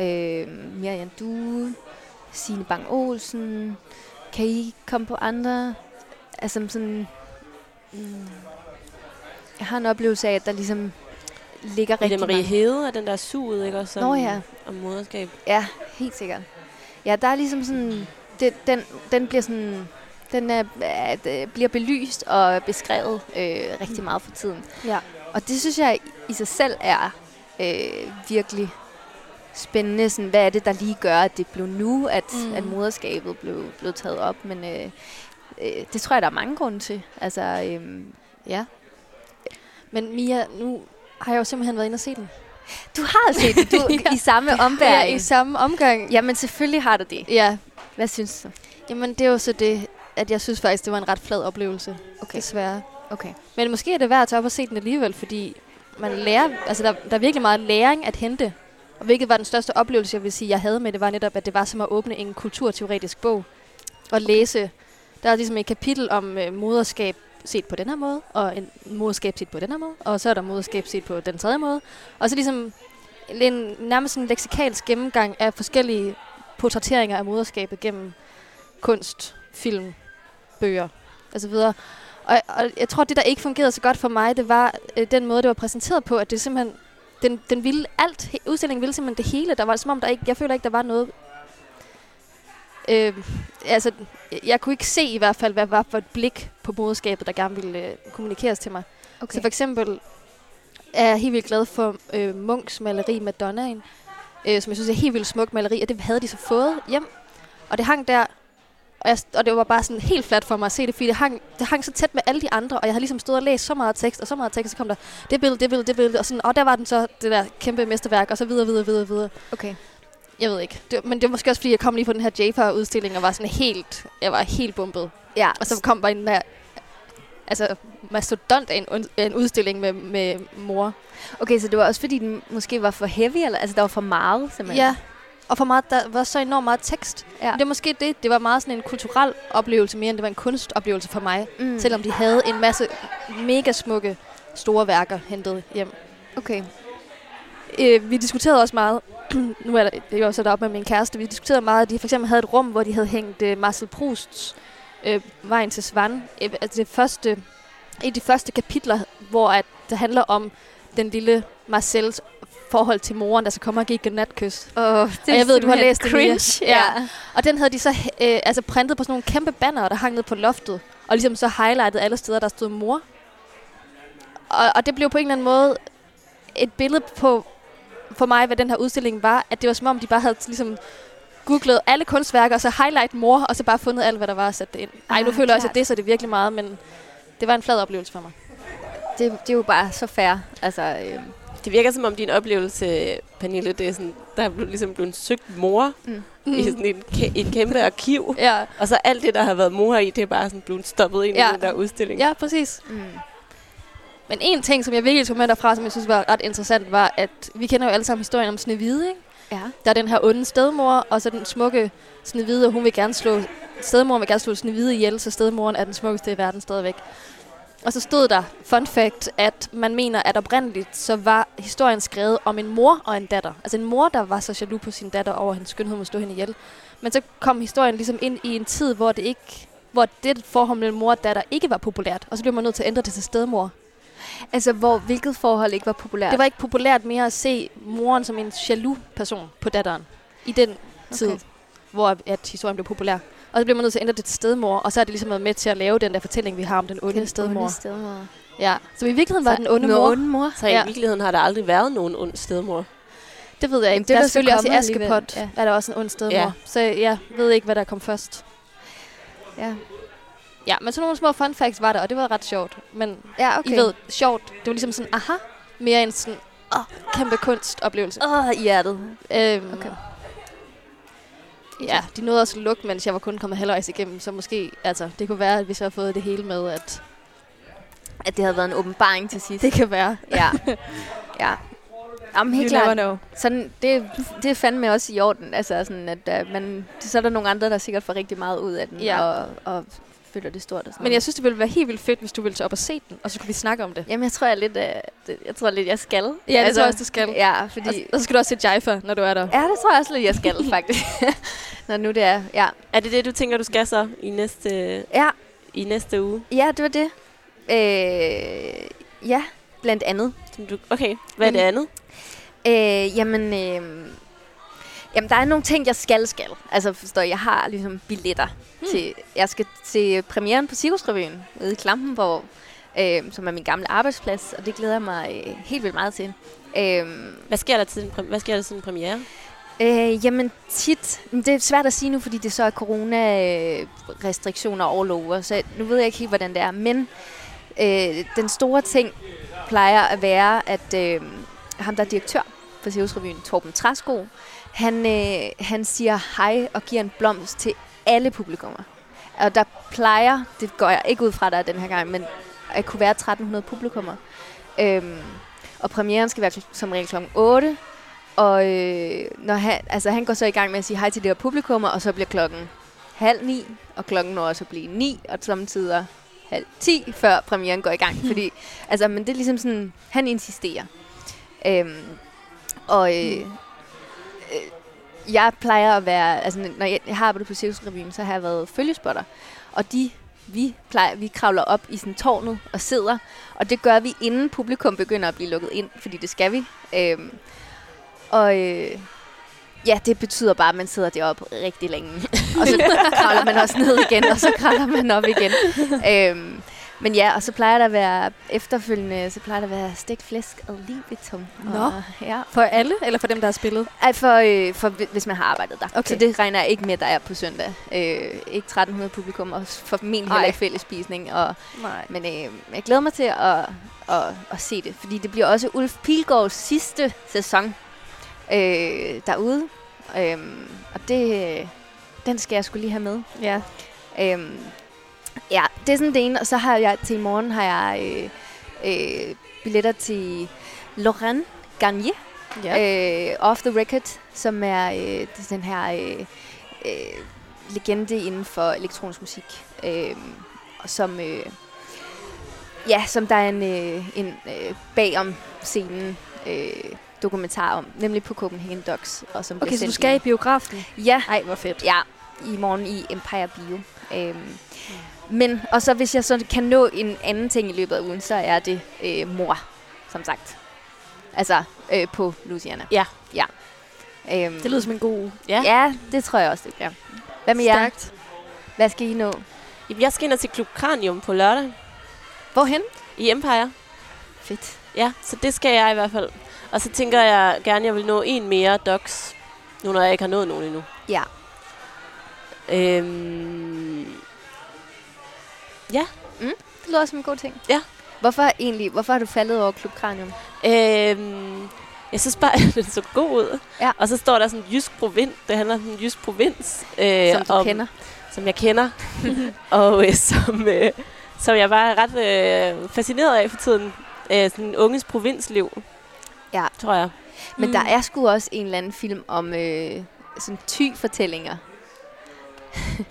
Øh, Miriam Due, Signe Bang Olsen. Kan I komme på andre? Altså sådan... Mm, jeg har en oplevelse af, at der ligesom ligger Rigtig Marie mange... Hede er den der suget, ikke også? Om, Nå ja. Om moderskab. Ja, helt sikkert. Ja, der er ligesom sådan... Det, den, den bliver sådan... Den er, at, øh, bliver belyst og beskrevet øh, rigtig meget for tiden. Ja. Og det synes jeg i sig selv er øh, virkelig spændende. Sådan, hvad er det, der lige gør, at det blev nu, at, Mm. at moderskabet blev, blev taget op? Men øh, øh, det tror jeg, der er mange grunde til. Altså, øh, ja. Men Mia, nu har jeg jo simpelthen været inde og se den. Du har set det, du, Ja. i samme Ja, ombæring. i samme omgang. Jamen, selvfølgelig har du det. Ja, Hvad synes du? jamen det er jo så det, at jeg synes faktisk, det var en ret flad oplevelse. Okay. Desværre. Okay. Men måske er det værd at tage op og se den alligevel, fordi man lærer, altså der, der er virkelig meget læring at hente. Og hvilket var den største oplevelse, jeg vil sige, jeg havde med det, var netop, at det var som at åbne en kulturteoretisk bog og læse. Der er ligesom et kapitel om øh, moderskab set på den her måde, og en moderskab set på den her måde, og så er der moderskab set på den tredje måde. Og så ligesom en, nærmest en leksikalsk gennemgang af forskellige portrætteringer af moderskabet gennem kunst, film, bøger osv. Og, og jeg tror, det, der ikke fungerede så godt for mig, det var øh, den måde, det var præsenteret på, at det simpelthen, den, den ville alt, udstillingen ville simpelthen det hele. Der var som om, der ikke, jeg føler ikke, der var noget, øh, altså, jeg, jeg kunne ikke se i hvert fald, hvad var for et blik på moderskabet, der gerne ville øh, kommunikeres til mig. Okay. Så for eksempel er jeg helt vildt glad for øh, Munks maleri Madonnaen, øh, som jeg synes er helt vildt smuk maleri, og det havde de så fået hjem. Og det hang der, og, jeg, og det var bare sådan helt fladt for mig at se det, fordi det hang, det hang så tæt med alle de andre, og jeg havde ligesom stået og læst så meget tekst, og så meget tekst, og så kom der det billede, det billede, det billede, og sådan, og der var den så, det der kæmpe mesterværk, og så videre, videre, videre, videre. Okay. Jeg ved ikke. Det, men det var måske også, fordi jeg kom lige på den her Japer-udstilling, og var sådan helt, jeg var helt bumpet. Ja, Og så kom bare en der, altså mastodont af en, en udstilling med, med mor. okay, så det var også fordi, den måske var for heavy, eller altså der var for meget, simpelthen. Ja, og for meget, der var så enormt meget tekst. Ja. Det er måske det, det var meget sådan en kulturel oplevelse, mere end det var en kunstoplevelse for mig. Mm. Selvom de havde en masse mega smukke, store værker hentet hjem. Okay. Øh, vi diskuterede også meget, nu er der, det er jo så deroppe med min kæreste, vi diskuterede meget, at de for eksempel havde et rum, hvor de havde hængt øh, Marcel Prousts øh, Vejen til Svan. Øh, altså det første, et af de første kapitler, hvor at det handler om den lille Marcels forhold til moren, der så kommer og giver et natkys. Oh, det Og jeg ved, du har læst det, Mia. cringe. Ja. Og den havde de så øh, altså printet på sådan nogle kæmpe banner, der hang ned på loftet. Og ligesom så highlightet alle steder, der stod mor. Og, og det blev på en eller anden måde et billede på, for mig, hvad den her udstilling var. At det var som om, de bare havde ligesom googlet alle kunstværker, og så highlight mor, og så bare fundet alt, hvad der var og sat det ind. Ej, nu Ah, føler jeg også, at det så det virkelig meget, men det var en flad oplevelse for mig. Det, det er jo bare så fair. Altså, øh, Det virker som om din oplevelse, Pernille, det er sådan, der er ligesom blevet søgt mor Mm. mm. i sådan en, kæ- en kæmpe arkiv. Ja, Og så alt det, der har været mor i, det er bare sådan blevet stoppet ind Ja. i den der udstilling. ja præcis. mm. Men en ting, som jeg virkelig tog med derfra, som jeg synes var ret interessant, var, at vi kender jo alle sammen historien om Snevide, ikke? Ja. Der er den her onde stedmor, og så den smukke Snevide, og hun vil gerne slå, stedmoren vil gerne slå Snevide ihjel, så stedmoren er den smukkeste i verden stadigvæk. Og så stod der, fun fact, at man mener, at oprindeligt så var historien skrevet om en mor og en datter. Altså en mor, der var så jaloux på sin datter over hendes skønhed at slå hende ihjel. Men så kom historien ligesom ind i en tid, hvor det ikke hvor det forhold mellem mor og datter ikke var populært, og så blev man nødt til at ændre det til stedmor. Altså, hvor, hvilket forhold ikke var populært? Det var ikke populært mere at se moren som en jaloux person på datteren i den tid, Okay. okay. hvor at historien blev populær. Og så blev man nødt til at ændre det til stedmor, og så er det ligesom været med til at lave den der fortælling, vi har om den onde den stedmor. onde stedmor. Ja, så i virkeligheden var Så den onde mor. onde mor. Så i Ja. virkeligheden har der aldrig været nogen ond stedmor. Det ved jeg Jamen, ikke. det Det er der er selvfølgelig også i. Askepot, Ja. er der også en ond stedmor. Ja. Ja. Så jeg ved ikke, hvad der kom først. Ja. Ja, men sådan nogle små fun facts var der, og det var ret sjovt. Men Ja, okay. I ved, sjovt, det var ligesom sådan, aha, mere end sådan, åh, kæmpe kunstoplevelse. Åh, i hjertet. Øhm, Okay. Ja, de nåede også at lukke, mens jeg var kun kommet halvvejs igennem, så måske, altså, det kunne være, at hvis jeg havde fået det hele med, at At det havde været en åbenbaring til sidst. det kan være. Ja. ja. Jamen, helt klart. know. Sådan, det, det er fandme også i orden. Altså, sådan, at uh, man, så er der nogle andre, der sikkert får rigtig meget ud af den, Ja. og, og føler det stort. Og sådan Men jeg synes, det ville være helt vildt fedt, hvis du ville tage op og se den, og så kunne vi snakke om det. Jamen, jeg tror, jeg, lidt, det, jeg tror lidt, jeg skal. Ja, det altså, tror jeg også, du skal. Ja, fordi... Og, og så skal du også se Jaifa, når du er der. Ja, det tror jeg også lidt, jeg skal, faktisk. Når nu det er, ja. Er det det, du tænker, du skal så i næste, Ja, i næste uge? ja det var det. Øh, ja, blandt andet. Som du, okay, hvad er det andet? Øh, jamen, øh, jamen, der er nogle ting, jeg skal skal. Altså, forstår jeg har ligesom billetter hmm. til... Jeg skal til premieren på Cirkusrevyen ude i Klampenborg, øh, som er min gamle arbejdsplads, og det glæder jeg mig øh, helt vildt meget til. Øh, Hvad sker der til præ- hvad sker der til en premiere? Øh, jamen tit, det er svært at sige nu, fordi det så er corona-restriktioner all over, så nu ved jeg ikke helt, hvordan det er. Men øh, den store ting plejer at være, at øh, ham, der er direktør for Cirkusrevyen, Torben Træsko, han, øh, han siger hej og giver en blomst til alle publikummer. Og der plejer, det går jeg ikke ud fra der den her gang, men at kunne være 1300 publikummer. Øhm, og premieren skal være som regel kl. 8, og øh, når han, altså, han går så i gang med at sige hej til det her publikum, og så bliver klokken halv ni, og klokken når også at blive ni, og samtidig halv ti, før premieren går i gang. Fordi, altså, men det er ligesom sådan, han insisterer. Øhm, og øh, øh, Øh, jeg plejer at være, altså når jeg, har arbejdet på Cirkusrevyen, så har jeg været følgespotter. Og de, vi, plejer, vi kravler op i sådan tårnet og sidder, og det gør vi inden publikum begynder at blive lukket ind, fordi det skal vi. Øhm, og øh, ja, det betyder bare, at man sidder deroppe rigtig længe. Og så kravler man også ned igen, og så kravler man op igen. Øhm, men ja, og så plejer der at være efterfølgende, så plejer der at være stegt flæsk og libitum. Nå. Og, ja, For alle, eller for dem, der har spillet? ej, for, øh, for hvi- hvis man har arbejdet der. Okay. Så det regner jeg ikke med, der er på søndag. Øh, ikke 1300 publikum, og formentlig heller Ej. ikke fællesspisning. Og, Nej. men øh, jeg glæder mig til at, at, at se det, fordi det bliver også Ulf Pilgaards sidste sæson øh, derude. Øhm, og det, den skal jeg skulle lige have med. Ja. Øhm, ja, det er sådan det ene. Og så har jeg til i morgen har jeg øh, øh, billetter til Laurent Garnier. ja. Øh, Off the Record, som er øh, den her øh, øh, legende inden for elektronisk musik. Øh, og som, øh, ja, som der er en, øh, en øh, bagom scenen øh, dokumentar om, nemlig på Copenhagen Docs. Og som Okay, så du skal i biografen? Ja, Ej, hvor fedt. Ja, i morgen i Empire Bio. Øhm, men, og så hvis jeg så kan nå en anden ting i løbet af ugen, så er det øh, mor, som sagt. Altså, øh, på Luciana. Ja. Ja. Øhm, Det lyder som en god uge. Ja. ja, det tror jeg også, det bliver. Hvad med jer? Stærkt. Hvad skal I nå? Jamen, jeg skal ind og til Klub Kranium på lørdag Hvorhen? i Empire. Fedt. Ja, så det skal jeg i hvert fald. Og så tænker jeg gerne, at jeg vil nå en mere docs. Nu når jeg ikke har nået nogen endnu. Ja. Øhm, ja. Mm, det lyder som en god ting. Ja. Hvorfor egentlig? Hvorfor har du faldet over Klub Kranium? Øhm, jeg synes bare, at den så god ud. Ja. Og så står der sådan jysk provins. Det handler om en jysk provins. Øh, Som du om, kender. Som jeg kender. og øh, som, øh, som jeg bare er ret øh, fascineret af for tiden. Øh, sådan unges provinsliv, Ja. tror jeg. Men Mm. der er sgu også en eller anden film om øh, sådan ty-fortællinger.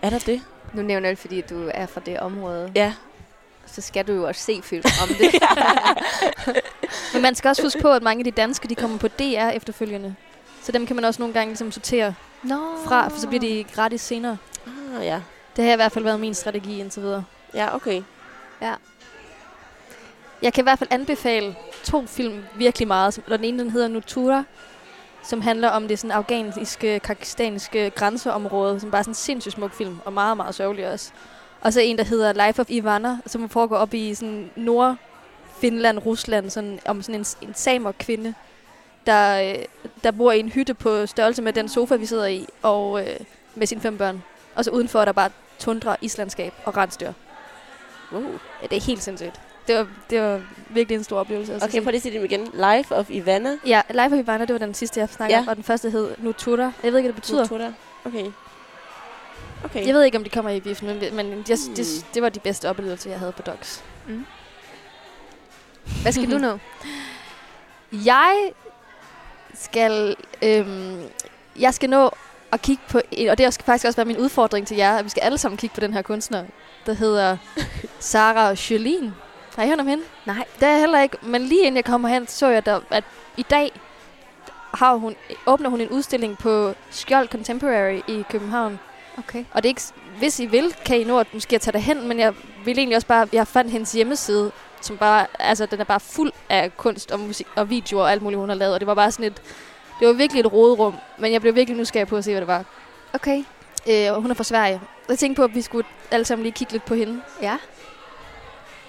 Er der det? Nu nævner jeg det, fordi du er fra det område. Ja. Så skal du jo også se film om det. Men man skal også huske på, at mange af de danske, de kommer på DR efterfølgende. Så dem kan man også nogle gange ligesom sortere Nå. fra, for så bliver de gratis senere. Ah, ja. Det har i hvert fald været min strategi indtil videre. Ja, okay. Ja. Jeg kan i hvert fald anbefale to film virkelig meget. den ene den hedder Nutura, som handler om det sådan afghaniske, pakistaniske grænseområde, som bare er sådan en sindssygt smuk film, og meget, meget sørgelig også. Og så en, der hedder Life of Ivana, som foregår op i sådan Nord Finland, Rusland, sådan, om sådan en, en samer kvinde, der, øh, der bor i en hytte på størrelse med den sofa, vi sidder i, og øh, med sine fem børn. Og så udenfor er der bare tundra, islandskab og rensdyr. Wow. Ja, det er helt sindssygt. Det var, det var virkelig en stor oplevelse. at Okay, prøv lige at sige det igen. Life of Ivana. Ja, Life of Ivana, det var den sidste, jeg snakkede Ja. om, og den første hed Nutura. Jeg ved ikke, hvad det betyder. Nutura. Okay. Okay. Jeg ved ikke, om de kommer i biffen, men, men jeg, Hmm. det, det var de bedste oplevelser, jeg havde på Docs. Mm. Hvad skal du nå? Jeg skal, øhm, jeg skal nå at kigge på, og det skal faktisk også være min udfordring til jer, at vi skal alle sammen kigge på den her kunstner, der hedder Sarah Jolien. Har I hørt om hende? Nej. Det er jeg heller ikke, men lige inden jeg kommer hen, så jeg, der, at i dag har hun, åbner hun en udstilling på Skjold Contemporary i København. Okay. Og det er ikke, hvis I vil, kan I nå at måske tage derhen, men jeg vil egentlig også bare, jeg fandt hendes hjemmeside, som bare, altså den er bare fuld af kunst og musik og videoer og alt muligt, hun har lavet, og det var bare sådan et, det var virkelig et råderum, men jeg blev virkelig nysgerrig på at se, hvad det var. Okay. Øh, og hun er fra Sverige. Jeg tænkte på, at vi skulle alle sammen lige kigge lidt på hende. Ja.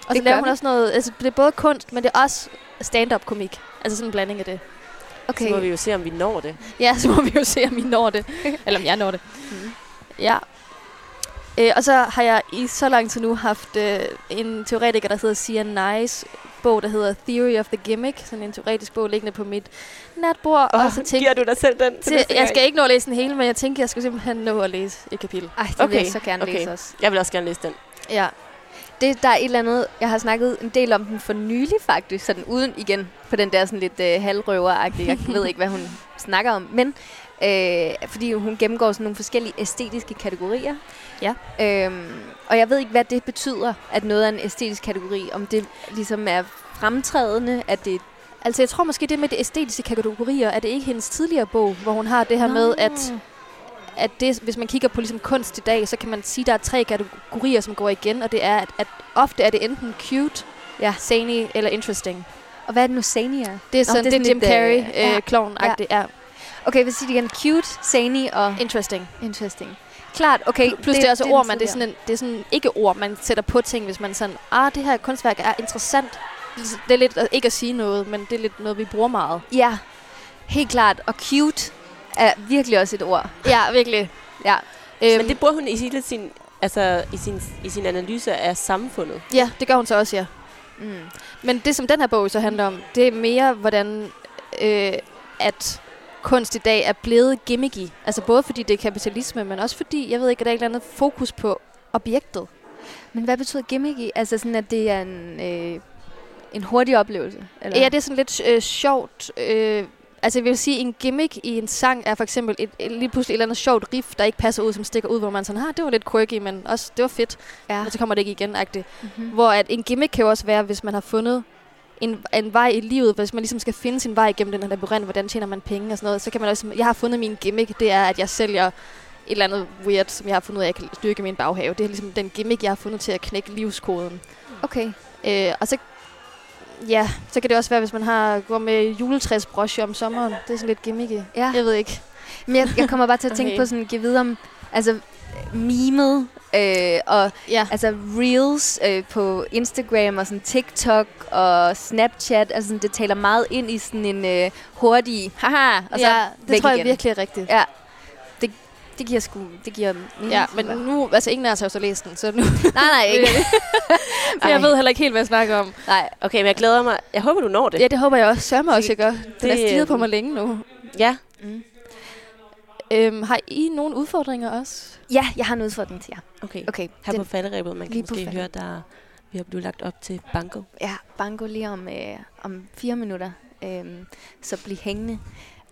Og Det så laver hun vi. også noget, altså det er både kunst, men det er også stand-up komik. Altså sådan en blanding af det. Okay. Så må vi jo se, om vi når det. Ja, så må vi jo se, om I når det. Eller om jeg når det. Mm. Ja. Øh, og så har jeg i så lang tid nu haft øh, en teoretiker, der hedder Sian Nice, bog, der hedder Theory of the Gimmick. Sådan en teoretisk bog liggende på mit natbord. Oh, og så tænkte giver du dig selv den til jeg gang? skal ikke nå at læse den hele, men jeg tænker, jeg skal simpelthen nå at læse et kapitel. Ej, det okay. vil jeg så gerne okay. læse også. Jeg vil også gerne læse den. Ja. Det, der er et eller andet, jeg har snakket en del om den for nylig faktisk, sådan uden igen på den der sådan lidt øh, halvrøveragtige, jeg ved ikke, hvad hun snakker om, men øh, fordi hun gennemgår sådan nogle forskellige æstetiske kategorier. Ja. Øhm, og jeg ved ikke, hvad det betyder, at noget er en æstetisk kategori, om det ligesom er fremtrædende, at det Altså, jeg tror måske, det med de æstetiske kategorier, er det ikke hendes tidligere bog, hvor hun har det her Nå. med, at at det, hvis man kigger på ligesom kunst i dag, så kan man sige, at der er tre kategorier, som går igen, og det er, at, at ofte er det enten cute, Ja. zany eller interesting. Og hvad er det nu, Sani er? Det er sådan, det det er er sådan Jim Carrey, øh, øh, ja. clown-agtigt, ja. ja. Okay, siger det igen? Cute, Sani og Interesting. interesting. Klart, okay. Plus det, det er også ord, man, det er sådan, en, det er sådan ikke ord, man sætter på ting, hvis man sådan, ah, det her kunstværk er interessant. Det er lidt ikke at sige noget, men det er lidt noget, vi bruger meget. Ja, helt klart. Og cute er virkelig også et ord. Ja, virkelig. Ja. Øhm, Men det bruger hun i hele sin, altså, i sin, i sin analyse af samfundet. Ja, det gør hun så også, ja. Mm. Men det, som den her bog så handler om, det er mere, hvordan øh, at kunst i dag er blevet gimmicky. Altså både fordi det er kapitalisme, men også fordi, jeg ved ikke, at der er et eller andet fokus på objektet. Men hvad betyder gimmicky? Altså sådan, at det er en, øh, en hurtig oplevelse? Eller? Ja, det er sådan lidt øh, sjovt. Øh, altså jeg vil sige, en gimmick i en sang er for eksempel et, et, lige pludselig et eller andet sjovt riff, der ikke passer ud, som stikker ud, hvor man sådan, ah, det var lidt quirky, men også, det var fedt. ja. Og så kommer det ikke igen, agtigt. Mm-hmm. Hvor at en gimmick kan jo også være, hvis man har fundet en, en vej i livet, hvis man ligesom skal finde sin vej igennem den her labyrint, hvordan tjener man penge og sådan noget, så kan man også, jeg har fundet min gimmick, det er, at jeg sælger et eller andet weird, som jeg har fundet ud af, at jeg kan styrke min baghave. Det er ligesom den gimmick, jeg har fundet til at knække livskoden. Okay. Øh, og så, ja, så kan det også være, hvis man har går med juletræsbrosje om sommeren. Det er sådan lidt gimmicky. Ja. Jeg ved ikke. Men jeg, jeg kommer bare til at tænke Okay. på sådan, give videre om, altså, mimet Øh, og Ja. altså reels øh, på Instagram og sådan TikTok og Snapchat, altså sådan, det taler meget ind i sådan en øh, hurtig, haha, og så ja, det væk tror jeg igen. virkelig er rigtigt. Ja, det, giver sgu, det giver... Mm, Ja, men nu, altså ingen af os har jo så læst den, så nu, Nej, nej, ikke. for jeg ved heller ikke helt, hvad jeg snakker om. Nej, Okay, men jeg glæder mig. Jeg håber, du når det. Ja, det håber jeg også. Sørme også, jeg gør. Den Det, er stiget på mig længe nu. Ja. Øhm, har I nogle udfordringer også? ja, jeg har en udfordring til jer. Okay. Okay, Her den, på falderæbet, man kan måske høre, der vi har blevet lagt op til banko. ja, banko lige om, øh, om fire minutter, øhm, så bliv hængende.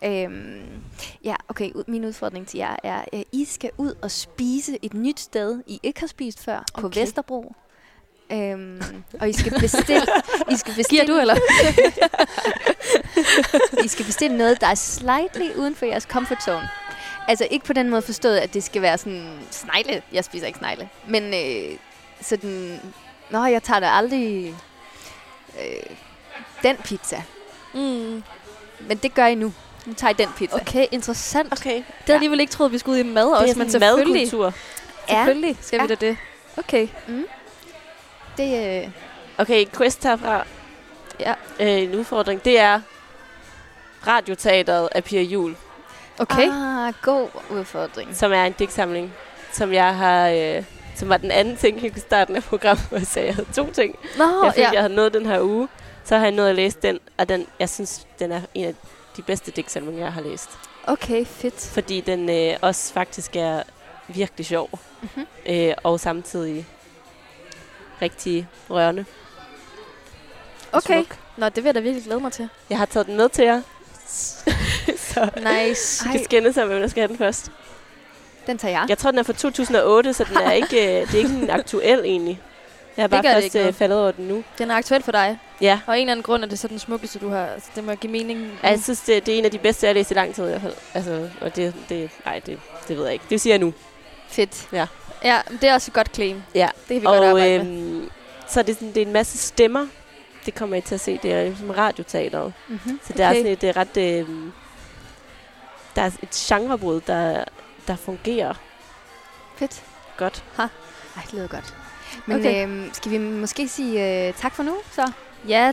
Øhm, ja, okay, min udfordring til jer er, at I skal ud og spise et nyt sted, I ikke har spist før, på Okay. Vesterbro. Øhm, og I skal bestille... I skal bestille Giver du, eller? I skal bestille noget, der er slightly uden for jeres comfort zone. Altså ikke på den måde forstået, at det skal være sådan snegle. Jeg spiser ikke snegle. Men øh, sådan... Nå, jeg tager da aldrig øh, den pizza. Mm. Men det gør I nu. Nu tager I den pizza. Okay, interessant. Okay. Det havde jeg alligevel ikke troet, vi skulle ud i mad Det også, er men selvfølgelig, madkultur. selvfølgelig skal Ja. vi da det. Okay. Det, øh, Okay, quest herfra. Ja. Øh, en udfordring, det er radioteateret af Pia Jul, Okay. Ah, god udfordring. som er en digtsamling, som jeg har... Øh, som var den anden ting i starten af programmet, hvor jeg sagde, at jeg havde to ting. Nå, Jeg følte, ja. jeg havde nået den her uge. Så har jeg nået at læse den, og den, jeg synes, den er en af de bedste digtsamlinger, jeg har læst. Okay, fedt. Fordi den øh, også faktisk er virkelig sjov. Mhm. Øh, og samtidig rigtig rørende. Okay. smuk. Nå, det vil jeg da virkelig glæde mig til. Jeg har taget den med til jer. så Nice. I kan skænde sig, hvem der skal have den først. Den tager jeg. Jeg tror, den er fra 2008, så den er ikke, øh, det er ikke en aktuel egentlig. Jeg har bare først øh, faldet over den nu. Den er aktuel for dig. Ja, Og af en eller anden grund er det så den smukkeste, du har. Altså, det må give mening. og jeg synes, det, det er en af de bedste, jeg har læst i lang tid i hvert fald. Altså, og det, det, nej, det, det ved jeg ikke. Det siger jeg nu. Fedt. Ja, men det er også et godt claim. Ja. Det kan vi godt Og arbejde med. øhm, så er det, sådan, det er en masse stemmer. Det kommer I til at se. Det er ligesom radioteateret. Mm-hmm. Så det er Okay. sådan et, det er ret... Øh, der er et genrebrud, der, der fungerer Fedt. godt. Ej, det lyder godt. Men okay. øhm, skal vi måske sige øh, tak for nu, så? Ja,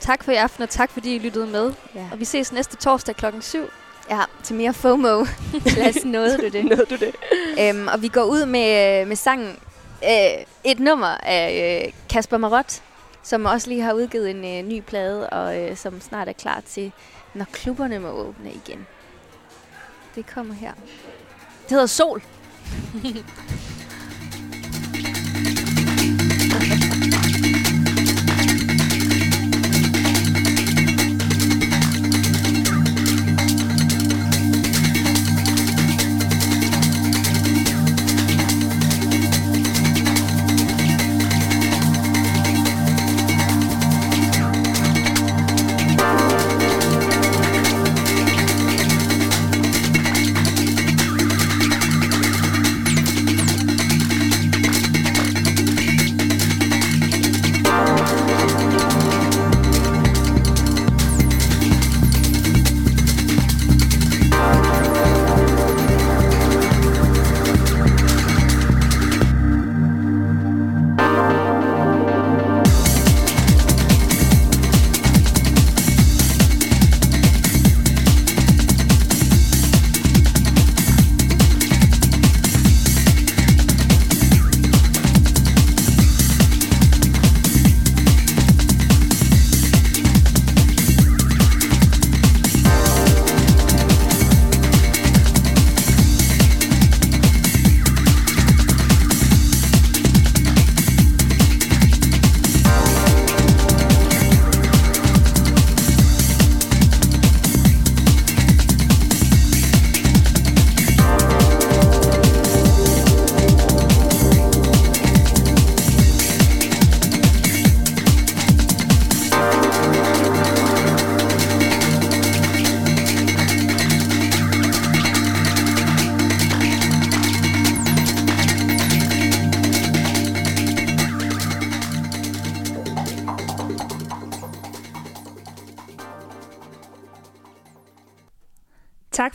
tak for i aften, og tak fordi I lyttede med. Ja. Og vi ses næste torsdag klokken 7. Ja, til mere FOMO. Lad os nåede du det. Nåede du det? øhm, og vi går ud med, øh, med sangen øh, et nummer af øh, Kasper Marot, som også lige har udgivet en øh, ny plade, og øh, som snart er klar til, når klubberne må åbne igen. Det kommer her. Det hedder Sol.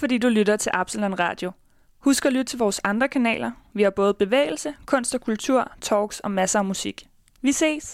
fordi du lytter til Absalon Radio. Husk at lytte til vores andre kanaler. Vi har både bevægelse, kunst og kultur, talks og masser af musik. Vi ses!